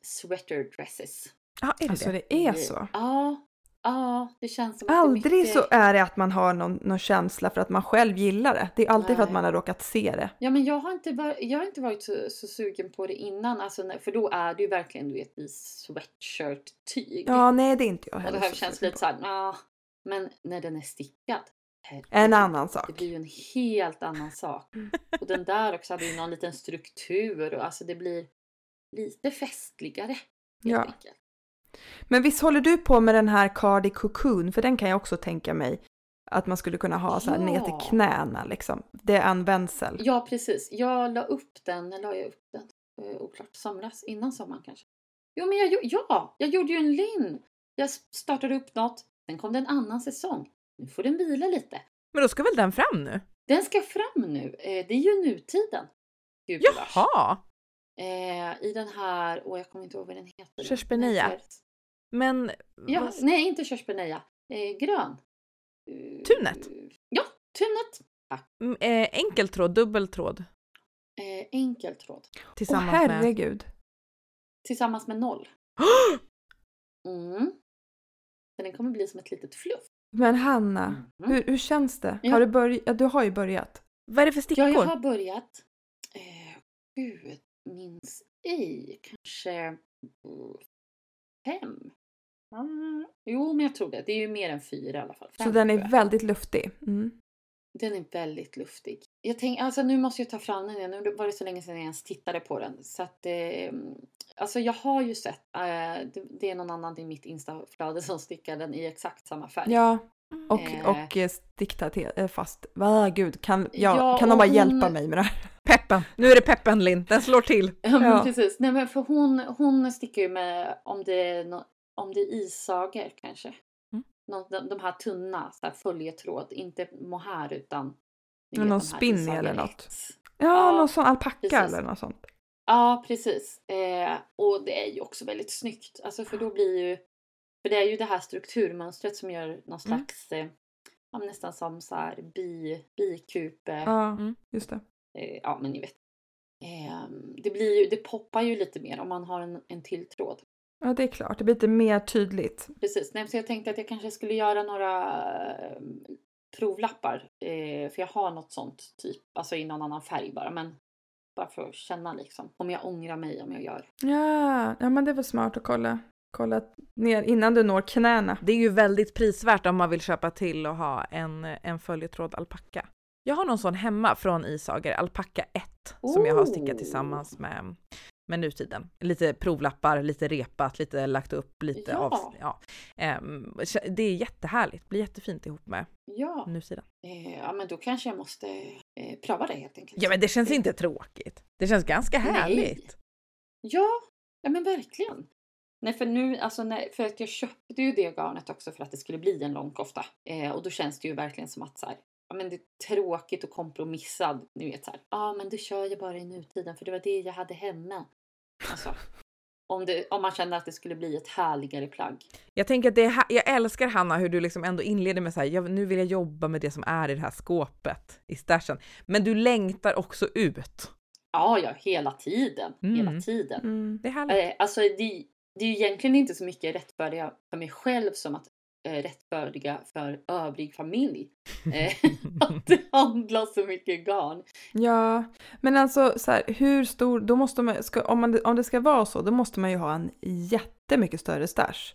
Sweater dresses. Ja, är det Alltså det? det är så. Ja. Ja, det känns som att det är Aldrig mycket... så är det att man har någon, någon känsla för att man själv gillar det. Det är alltid för att Nej. man har råkat se det. Ja, men jag har inte, var... jag har inte varit så, så sugen på det innan. Alltså, för då är det ju verkligen du vet, i sweatshirt-tyg. Ja, nej det är inte jag och heller. det här så känns sugen lite på. så här, "Nja." Men när den är stickad. herregud, En annan Det sak. blir ju en helt annan sak. Och den där också hade ju någon liten struktur och alltså det blir lite festligare. Helt Ja. enkelt. Men visst håller du på med den här Cardi Cocoon? För den kan jag också tänka mig att man skulle kunna ha så här ner Ja. till knäna liksom. Det är en vänsel. Ja, precis. Jag la upp den, när la jag upp den? Uh, oklart. Somras? Innan sommaren kanske? Jo, men jag, ja, jag gjorde ju en lin. Jag startade upp något. Sen kom det en annan säsong. Nu får den vila lite. Men då ska väl den fram nu? Den ska fram nu. Eh, det är ju nutiden. Gubevars. Jaha! Eh, I den här, och jag kommer inte ihåg vad den heter. Körsbärnia. Men... Ja, vad- nej, inte körsbärneja. Eh, grön. Eh, Tunet? Ja, tunet. Mm, eh, enkeltråd, dubbeltråd. Eh, enkeltråd. Åh Tillsammans med... herregud. Tillsammans med noll. Mm. Så den kommer bli som ett litet fluff. Men Hanna, Mm. hur, hur känns det? Ja. Har du, börj- ja, du har ju börjat. Vad är det för stickor? Ja, jag har börjat. Eh, gud, minns ej. Kanske mm, fem? Jo, men jag tror det. Det är ju mer än fyra i alla fall. Så Fem, den tror är jag. väldigt luftig. Mm. Den är väldigt luftig. Jag tänk, alltså nu måste jag ta fram den igen. Nu var det så länge sedan jag ens tittade på den. Så att, eh, alltså jag har ju sett, eh, det, det är någon annan i mitt instaflöde som stickar den i exakt samma färg. Ja, och, Eh. och eh, stikta till, eh, fast. Va, gud, kan, ja, Ja, kan de bara hon- hjälpa mig med det här? Peppen! Nu är det peppen Linn, den slår till. Ja, men Ja. precis. Nej, men för hon, hon stickar ju med, om det är, no, om det är issager kanske. Mm. Nå- de, de här tunna, så här följetråd, inte mohair utan Någon de här spinning Isager eller något. Ja, Ja, någon sån alpacka eller något sånt. Ja, precis. Eh, och det är ju också väldigt snyggt. Alltså för då blir ju... För det är ju det här strukturmönstret som gör någon Mm. slags... Eh, ja, men nästan som så här bi, bikupe. Ja, Mm. just det. Eh, ja, men ni vet. Eh, det blir ju, det poppar ju lite mer om man har en, en till tråd. Ja, det är klart. Det blir lite mer tydligt. Precis. Nej, så jag tänkte att jag kanske skulle göra några eh, provlappar. Eh, för jag har något sånt typ, alltså i någon annan färg bara. Men bara för att känna liksom om jag ångrar mig om jag gör. Ja, ja men det är väl smart att kolla, kolla ner innan du når knäna. Det är ju väldigt prisvärt om man vill köpa till och ha en, en följetråd alpacka. Jag har någon sån hemma från Isager, alpacka 1, som jag har stickat Oh. tillsammans med, med nutiden. Lite provlappar, lite repat, lite lagt upp, lite Ja. av... Ja. Ehm, det är jättehärligt, blir jättefint ihop med Ja. nutiden. Eh, ja, men då kanske jag måste eh, pröva det helt enkelt. Ja men det känns inte tråkigt. Det känns ganska Nej. härligt. Ja, ja men verkligen. Nej, för nu, alltså, nej, för att jag köpte ju det garnet också för att det skulle bli en lång kofta. Eh, och då känns det ju verkligen som att så här, ja, men det är tråkigt och kompromissad. Ni vet så här, ja ah, men det kör jag bara i nutiden för det var det jag hade hemma. Alltså, om, det, om man känner att det skulle bli ett härligare plagg. Jag tänker att det är, jag älskar Hanna hur du liksom ändå inleder med så här, jag, nu vill jag jobba med det som är i det här skåpet i stashen. Men du längtar också ut. Ja, ja, hela tiden. Mm. Hela tiden. Mm. Det är härligt. Eh, alltså det, det är ju egentligen inte så mycket rättfärdiga för mig själv som att eh, rättfärdiga för övrig familj. Eh, att det handlar så mycket garn. Ja, men alltså så här, hur stor, då måste man, ska, om, man, om det ska vara så, då måste man ju ha en jättemycket större stash.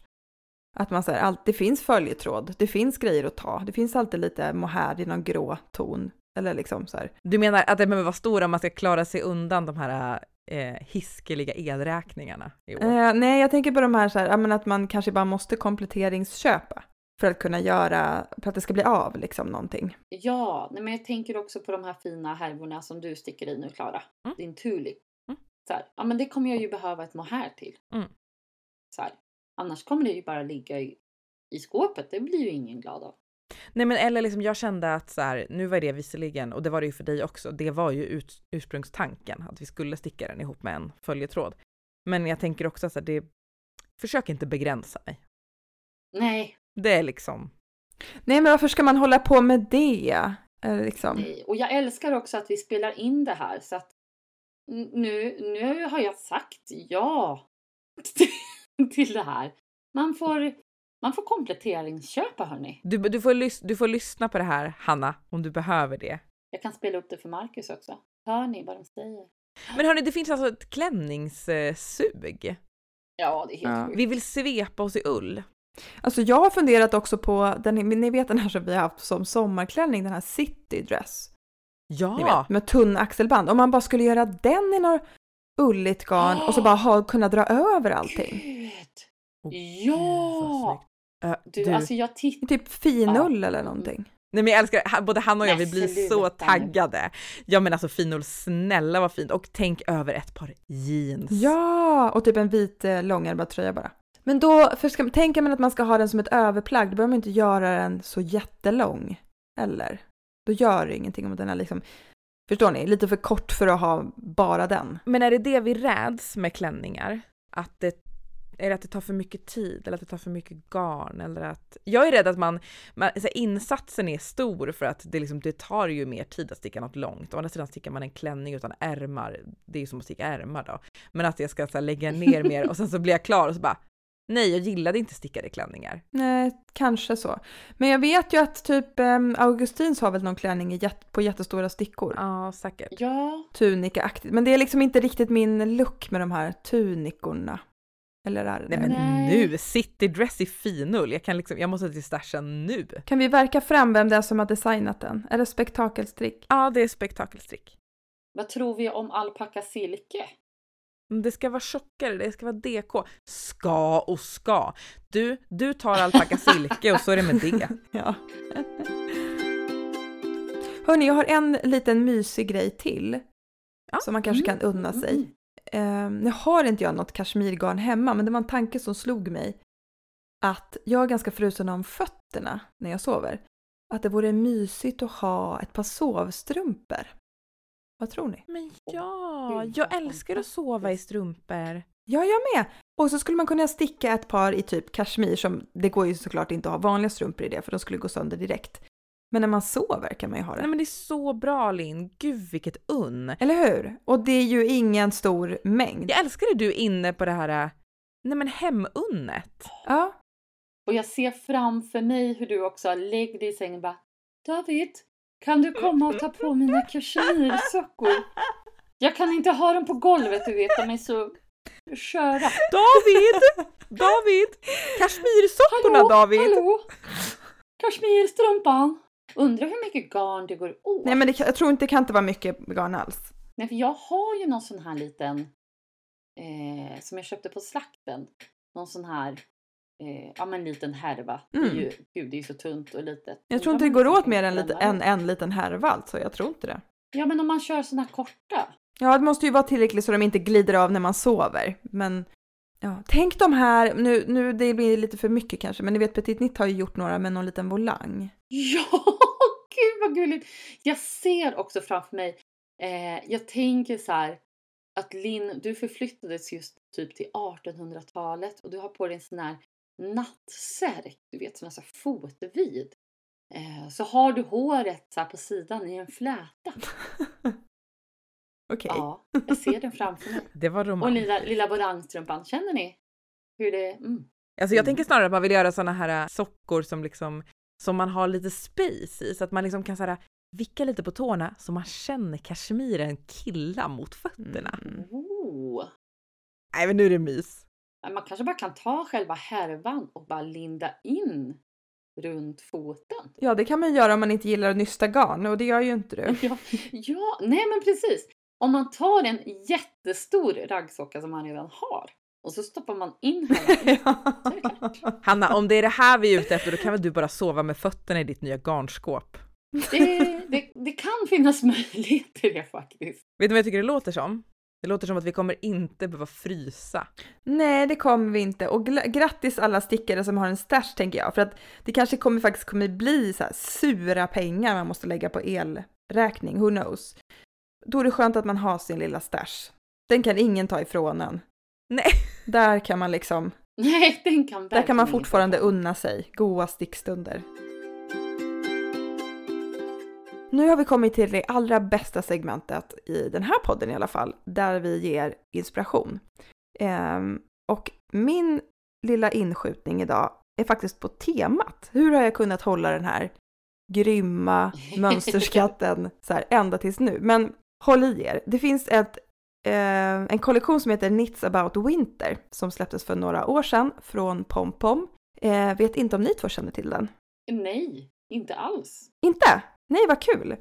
Att man säger allt, det finns följetråd, det finns grejer att ta, det finns alltid lite mohair i någon grå ton. Eller liksom så här. Du menar att det behöver vara stor om man ska klara sig undan de här eh, hiskeliga elräkningarna i år? Eh, nej, jag tänker på de här, så här ja, men att man kanske bara måste kompletteringsköpa för att kunna göra, för att det ska bli av liksom någonting. Ja, nej, men jag tänker också på de här fina härvorna som du sticker i nu Klara. Mm. Din tulip. Mm. Så här, ja men det kommer jag ju behöva ett mohair till. Mm. Så här, annars kommer det ju bara ligga i, i skåpet. Det blir ju ingen glad av. Nej men eller liksom jag kände att så här, nu var det visserligen, och det var det ju för dig också, det var ju ut, ursprungstanken att vi skulle sticka den ihop med en följetråd. Men jag tänker också att det, försök inte begränsa mig. Nej, Det är liksom, Nej, men varför ska man hålla på med det? Eh, liksom. nej. Och jag älskar också att vi spelar in det här så att nu, nu har jag sagt ja till det här. Man får Man får kompletteringsköpa hörni. Du, du, får lys, du får lyssna på det här, Hanna, om du behöver det. Jag kan spela upp det för Marcus också. Hör ni vad de säger? Men hörni, det finns alltså ett klänningssug. Ja, det är helt Ja. sjukt. Vi vill svepa oss i ull. Alltså jag har funderat också på, den, ni vet den här som vi har haft som sommarklänning, den här city dress. Ja! vet, med tunn axelband. Om man bara skulle göra den i något ulligt garn och så bara ha, kunna dra över allting. Gud! Åh, Ja! Du, du, alltså jag tittar... Typ finull eller någonting. Nej men jag älskar både han och jag, vi Men blir så sluta nu. taggade. Ja men alltså finull, snälla vad fint. Och tänk över ett par jeans. Ja, och typ en vit eh, långärmad tröja bara. Men då, för ska, tänker man att man ska ha den som ett överplagg, då behöver man inte göra den så jättelång. Eller? Då gör det ingenting om den är liksom, förstår ni, lite för kort för att ha bara den. Men är det det vi räds med klänningar? Att det, är det att det tar för mycket tid eller att det tar för mycket garn? Eller att, jag är rädd att man, man så här, insatsen är stor för att det, liksom, det tar ju mer tid att sticka något långt. Å andra sidan stickar man en klänning utan ärmar, det är ju som att sticka ärmar då. Men att jag ska så här, lägga ner mer och sen så blir jag klar och så bara nej, jag gillade inte stickade klänningar. Nej, kanske så. Men jag vet ju att typ um, Augustins har väl någon klänning på jättestora stickor. Ja, säkert. Ja, Tunika-aktigt. Men det är liksom inte riktigt min look med de här tunikorna. Eller är det Nej men Nej. nu, city dress i finull. Jag kan liksom, jag måste till stashen nu. Kan vi verka fram vem det är som har designat den? Är det spektakelstrick? Ja, det är spektakelstrick. vad tror vi om alpacka silke? Men Det ska vara tjockare, det ska vara DK. Ska och ska. Du, du tar alpacka silke och så är det med det. Ja. Hörni, jag har en liten mysig grej till. Ja. Som man kanske kan unna sig. Eh, nu har inte jag något kashmirgarn hemma, men det var en tanke som slog mig. Att jag är ganska frusen om fötterna när jag sover. Att det vore mysigt att ha ett par sovstrumpor. Vad tror ni? Men ja, jag älskar att sova i strumpor. Ja, jag med! Och så skulle man kunna sticka ett par i typ kashmir som, det går ju såklart inte att ha vanliga strumpor i det för de skulle gå sönder direkt. Men när man sover kan man ju ha det. Nej men det är så bra Linn, gud vilket unn. Eller hur? Och det är ju ingen stor mängd. Jag älskar att du är inne på det här, äh, nej men hemunnet. Ja, Och jag ser framför mig hur du också lägger dig i sängen och bara David, kan du komma och ta på mina kashmirsockor? Jag kan inte ha dem på golvet, du vet, de är så sköra. David! David! Kashmirsockorna Hallå, David! hallå! Kashmirstrumpan! Undrar hur mycket garn det går åt? nej men det, jag tror inte det kan inte vara mycket garn alls. Nej, för jag har ju någon sån här liten eh, som jag köpte på slakten. Någon sån här, eh, ja men liten härva. Det är Mm. ju, gud det är ju så tunt och litet. Jag tror inte det går åt mer än, lite, en, en liten härva alltså, jag tror inte det. Ja men om man kör såna här korta. Ja, det måste ju vara tillräckligt så de inte glider av när man sover. Men ja, tänk de här, nu, nu det blir lite för mycket kanske, men ni vet Petit Nitt har ju gjort några med någon liten volang. Ja, gud vad gulligt! Jag ser också framför mig, eh, jag tänker så här att Linn, du förflyttades just typ till 1800-talet och du har på dig en sån här nattsärk, du vet som är så här fotvid. Eh, så har du håret så på sidan i en fläta. Okej. Ja, jag ser den framför mig. Det var Och romantiskt. lilla, lilla volangstrumpan, känner ni hur det... Mm. Alltså jag Mm. tänker snarare att man vill göra såna här äh, sockor som liksom, som man har lite space i, så att man liksom kan så här vicka lite på tårna så man känner kashmiren killa mot fötterna. Mm. Oh. Nej men nu är det mys. Man kanske bara kan ta själva härvan och bara linda in runt foten. Ja, det kan man göra om man inte gillar att nysta garn och det gör ju inte du. Ja, ja, nej men precis. Om man tar en jättestor raggsocka som man redan har och så stoppar man in klart. Hanna, om det är det här vi är ute efter då kan väl du bara sova med fötterna i ditt nya garnskåp? Det, det, det kan finnas möjlighet till det faktiskt. Vet du vad jag tycker det låter som? Det låter som att vi kommer inte behöva frysa. Nej, det kommer vi inte. Och grattis alla stickare som har en stash tänker jag. För att det kanske kommer faktiskt kommer bli så här sura pengar man måste lägga på elräkning, who knows. Då är det skönt att man har sin lilla stash. Den kan ingen ta ifrån en. Nej. Där kan man liksom, Nej, den kan där kan man fortfarande unna sig goa stickstunder. Nu har vi kommit till det allra bästa segmentet i den här podden i alla fall, där vi ger inspiration. Ehm, och min lilla inskjutning idag är faktiskt på temat. Hur har jag kunnat hålla den här grymma mönsterskatten så här ända tills nu? Men håll i er. Det finns ett, eh, en kollektion som heter Knits about winter som släpptes för några år sedan från PomPom. Eh, vet inte om ni två känner till den? Nej, inte alls. Inte? Nej, vad kul!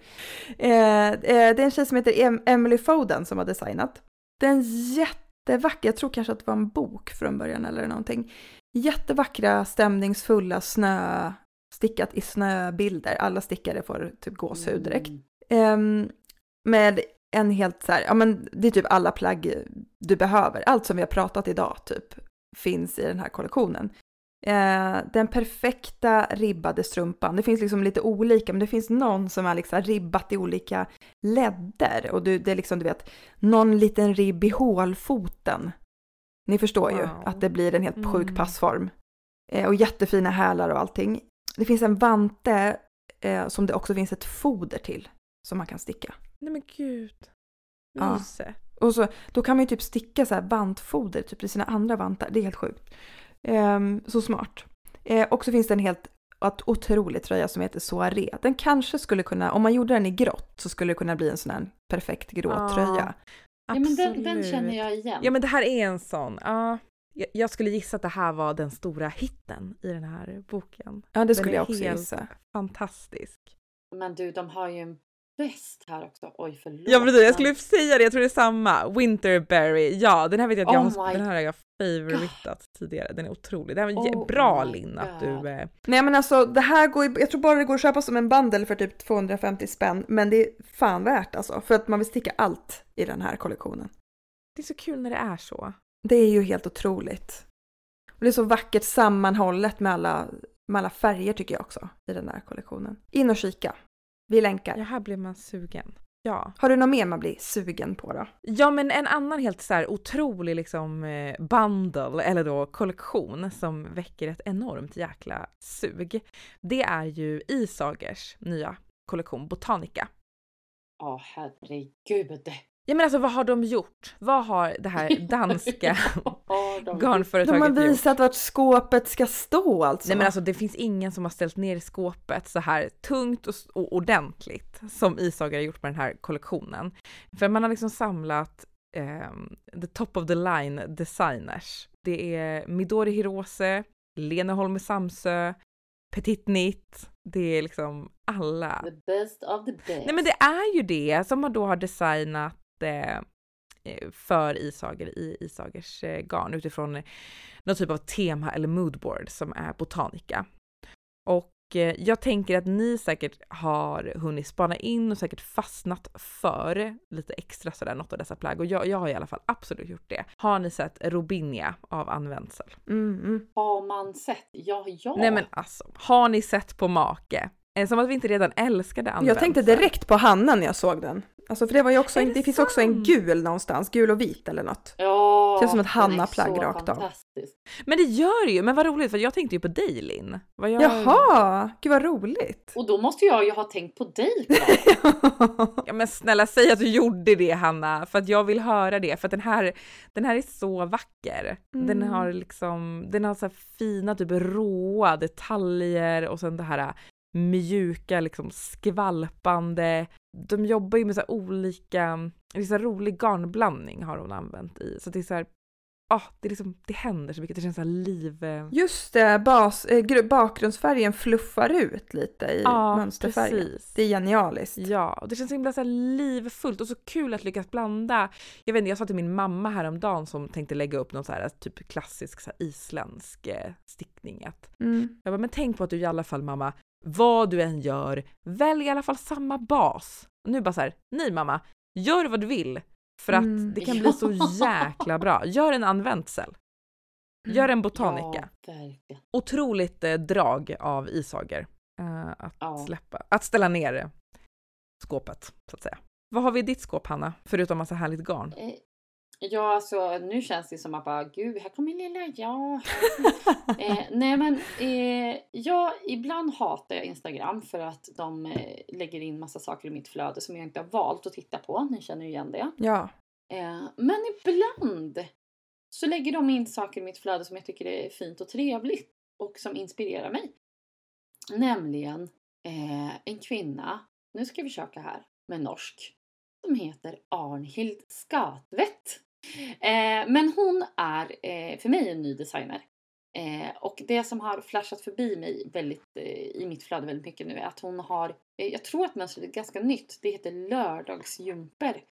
Eh, eh, det är en tjej som heter em Emily Foden som har designat. Den jättevacker, jag tror kanske att det var en bok från början eller någonting. Jättevackra, stämningsfulla snö, stickat i snöbilder. Alla stickare får typ gåshud direkt. Mm. Eh, med en helt så här, ja men det är typ alla plagg du behöver. Allt som vi har pratat idag typ finns i den här kollektionen. Eh, den perfekta ribbade strumpan. Det finns liksom lite olika, men det finns någon som är liksom ribbat i olika ledder. Och du, det är liksom, du vet, någon liten ribb i hålfoten. Ni förstår ju Wow. att det blir en helt sjuk Mm. passform. Eh, och jättefina hälar och allting. Det finns en vante eh, som det också finns ett foder till som man kan sticka. Nej men gud. Ja. Myse. Och så, då kan man ju typ sticka så här vantfoder typ i sina andra vantar. Det är helt sjukt. Ehm, så smart. Eh, och så finns det en helt att otrolig tröja som heter Soaré. Den kanske skulle kunna, om man gjorde den i grått så skulle det kunna bli en sån här perfekt grå Ja. tröja. Ja, men den, den Absolut. känner jag igen. Ja men det här är en sån. Ja. Jag- skulle gissa att det här var den stora hitten i den här boken. Ja, det Den skulle jag också helt- gissa. Fantastisk. Men du, de har ju en väst här också. Oj, förlåt. Ja precis, jag skulle säga det, jag tror det är samma. Winterberry, ja den här vet jag att jag Oh har, my den här har jag favoritat tidigare. Den är otrolig. Det här var Oh bra Linn att du... Eh, Nej men alltså det här går jag tror bara det går att köpa som en bundle för typ 250 spänn. Men det är fan värt alltså. För att man vill sticka allt i den här kollektionen. det är så kul när det är så. Det är ju helt otroligt. Och det är så vackert sammanhållet med alla, med alla färger tycker jag också i den här kollektionen. In och kika. Vi länkar. Ja, här blev man sugen. Ja. Har du något mer man blir sugen på då? Ja men en annan helt så här otrolig liksom eh, bundle eller då kollektion som väcker ett enormt jäkla sug. Det är ju Isagers nya kollektion Botanica. Ja, herregud. Ja men alltså vad har de gjort? Vad har det här danska Ja, de- De garnföretaget har gjort? visat vart skåpet ska stå alltså. Nej men alltså det finns ingen som har ställt ner skåpet så här tungt och, och ordentligt som Isager har gjort med den här kollektionen. För man har liksom samlat ehm, the top of the line designers. Det är Midori Hirose, Lena Holme Samsö, Petit Knit, det är liksom alla. The best of the best. Nej men det är ju det som man då har designat eh, eh, för Isager i Isagers eh, garn utifrån eh, någon typ av tema eller moodboard som är botanika. Och eh, jag tänker att ni säkert har hunnit spana in och säkert fastnat för lite extra sådär något av dessa plagg och jag, jag har i alla fall absolut gjort det. Har ni sett Robinia av Ann Wenzel? Mm, mm. Har man sett? Ja, ja. Nej men alltså, har ni sett på Make? Eh, Som att vi inte redan älskade Ann Jag tänkte direkt på Hanna när jag såg den. Alltså för det var ju också, en, det det finns också en gul någonstans, gul och vit eller något. Ja, Känns som ett den Hanna-plagg rakt av. Men det gör det ju, men vad roligt för jag tänkte ju på dig Linn. Vad jag... Jaha, gud vad roligt. Och då måste jag ju ha tänkt på dig. Ja men snälla säg att du gjorde det Hanna, för att jag vill höra det. För att den här, den här är så vacker. Den Mm. har liksom, den har så här fina typ råa detaljer och sen det här mjuka liksom skvalpande. De jobbar ju med så olika, det är så rolig garnblandning har hon använt i. Så det är så här, ah, det, är liksom, det händer så mycket, det känns så liv... Just det, bas, eh, gru- bakgrundsfärgen fluffar ut lite i mönsterfärgen. precis. Det är genialiskt. Ja, och det känns så himla så livfullt och så kul att lyckas blanda. Jag vet inte, jag sa till min mamma häromdagen som tänkte lägga upp någon så här typ klassisk så här isländsk eh, stickning. Att Mm. jag bara, men tänk på att du i alla fall mamma, vad du än gör, välj i alla fall samma bas. Och nu bara så här, nej mamma, gör vad du vill. För att Mm. det kan bli så jäkla bra. Gör en användsel. Gör en botanica. Ja, verkligen. Otroligt eh, drag av Isager eh, att Ja. släppa, att ställa ner eh, skåpet så att säga. Vad har vi i ditt skåp Hanna? Förutom massa härligt garn. Ja, alltså nu känns det som att bara, gud, här kommer lilla jag. eh, nej, men eh, jag, ibland hatar jag Instagram för att de eh, lägger in massa saker i mitt flöde som jag inte har valt att titta på. Ni känner ju igen det. Ja. Eh, men ibland så lägger de in saker i mitt flöde som jag tycker är fint och trevligt. och som inspirerar mig. Nämligen eh, en kvinna, nu ska vi försöka här med norsk, som heter Arnhild Skatvedt. Eh, men hon är eh, för mig en ny designer. Eh, och det som har flashat förbi mig väldigt, eh, i mitt flöde väldigt mycket nu är att hon har, eh, jag tror att mönstret är ganska nytt, det heter lördagsjumper.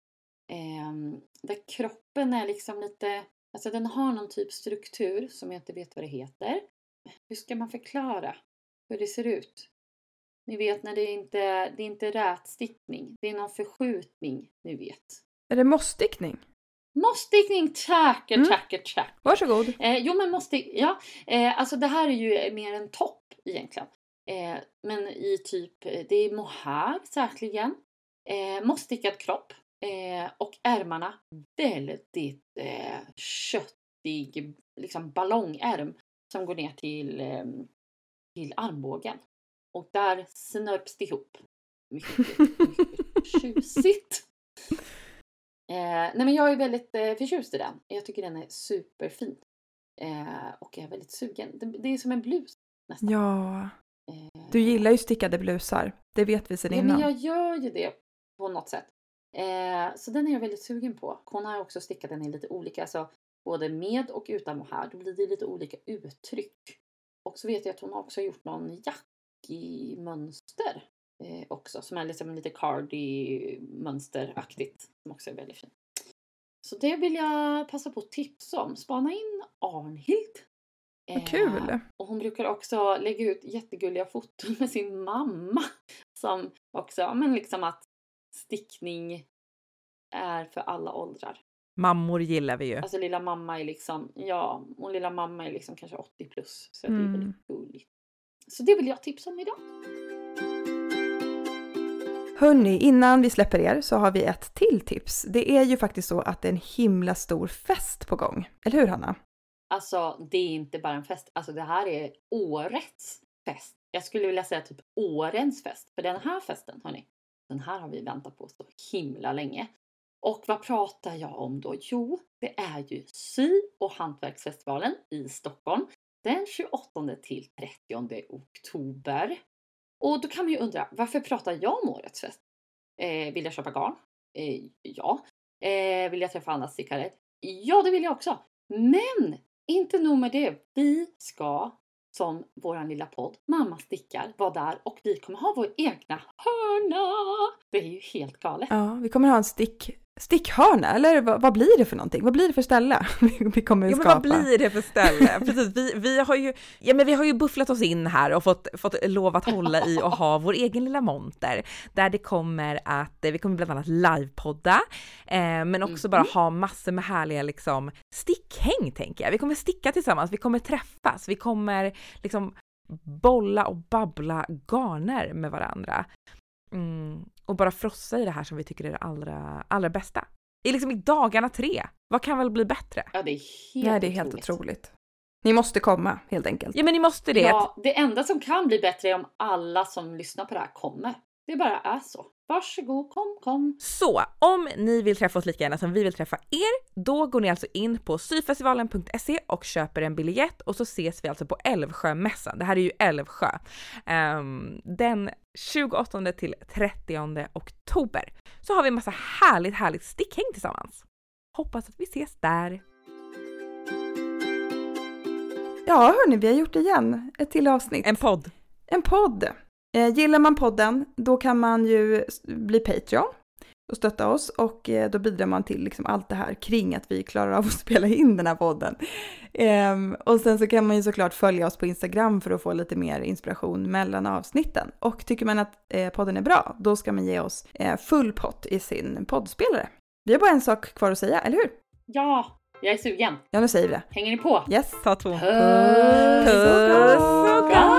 Ehm, där kroppen är liksom lite, alltså den har någon typ struktur som jag inte vet vad det heter. Hur ska man förklara hur det ser ut? Ni vet när det inte det är inte rätstickning, det är någon förskjutning, ni vet. Är det mossstickning? Mossstickning, tackar, Mm. tackar, tackar. Varsågod. Eh, jo men måste, ja. Eh, alltså det här är ju mer en topp egentligen. Eh, men i typ, eh, det är mohair säkerligen. Eh, mossstickad kropp. Eh, och ärmarna väldigt eh, köttig, liksom ballongärm som går ner till, eh, till armbågen. Och där snörps det ihop. Mycket, mycket tjusigt. Eh, nej men jag är väldigt eh, förtjust i den. Jag tycker den är superfin. Eh, och jag är väldigt sugen. Det, det är som en blus nästan. Ja, Eh, du gillar ju stickade blusar. Det vet vi sedan ja, innan. men jag gör ju det på något sätt. Eh, så den är jag väldigt sugen på. Hon har också stickat den i lite olika, alltså både med och utan mohair. Då blir det lite olika uttryck. Och så vet jag att hon har också gjort någon jack-mönster eh, också som är liksom lite cardi-mönsteraktigt. Som också är väldigt fint. Så det vill jag passa på att tipsa om. Spana in Arnhild. Vad Eh, kul! och hon brukar också lägga ut jättegulliga foton med sin mamma. Som också, men liksom att stickning är för alla åldrar. Mammor gillar vi ju. Alltså lilla mamma är liksom, ja, och lilla mamma är liksom kanske 80 plus. Så det är Mm. väldigt gulligt. Så det vill jag tipsa om idag. Hörni, innan vi släpper er så har vi ett till tips. Det är ju faktiskt så att det är en himla stor fest på gång. Eller hur Hanna? Alltså det är inte bara en fest, alltså det här är årets fest. Jag skulle vilja säga typ årens fest. För den här festen, hörni, den här har vi väntat på så himla länge. Och vad pratar jag om då? Jo, det är ju sy och hantverksfestivalen i Stockholm den 28 till 30 oktober. Och då kan man ju undra, varför pratar jag om årets fest? Eh, vill jag köpa garn? Eh, ja. Eh, vill jag träffa andra stickare? Ja, det vill jag också. Men inte nog med det. Vi ska som våran lilla podd Mamma stickar vara där och vi kommer ha vår egna hörna. Det är ju helt galet. Ja, vi kommer ha en stick, stickhörna, eller vad, vad blir det för någonting? Vad blir det för ställe vi- kommer Ja, men skapa? vad blir det för ställe? Precis, vi, vi, har ju, ja, men vi har ju bufflat oss in här och fått, fått lov att hålla i och ha vår egen lilla monter där det kommer att, vi kommer bland annat livepodda, eh, men också bara ha massor med härliga liksom stickhäng tänker jag. Vi kommer sticka tillsammans, vi kommer träffas, vi kommer liksom bolla och babbla garner med varandra. Mm, och bara frossa i det här som vi tycker är det allra, allra bästa. I liksom i dagarna tre. Vad kan väl bli bättre? Ja, det är helt Nej, det är helt otroligt. Ni måste komma, helt enkelt. Ja men ni måste det. Ja, det enda som kan bli bättre är om alla som lyssnar på det här kommer. Det bara är så. Varsågod, kom, kom. Så om ni vill träffa oss lika gärna som vi vill träffa er, då går ni alltså in på syfestivalen.se och köper en biljett och så ses vi alltså på Älvsjömässan. Det här är ju Älvsjö. Ehm, den 28 till 30 oktober så har vi en massa härligt, härligt stickhäng tillsammans. Hoppas att vi ses där. Ja, hörni, vi har gjort det igen. Ett till avsnitt. En podd. En podd. Eh, gillar man podden, då kan man ju bli Patreon och stötta oss och eh, då bidrar man till liksom allt det här kring att vi klarar av att spela in den här podden. Ehm, och sen så kan man ju såklart följa oss på Instagram för att få lite mer inspiration mellan avsnitten. Och tycker man att eh, podden är bra, då ska man ge oss eh, full pott i sin poddspelare. Vi har bara en sak kvar att säga, eller hur? Ja, jag är sugen. Ja, nu säger vi det. Hänger ni på? Yes. Ta två. Puss! Puss och kram.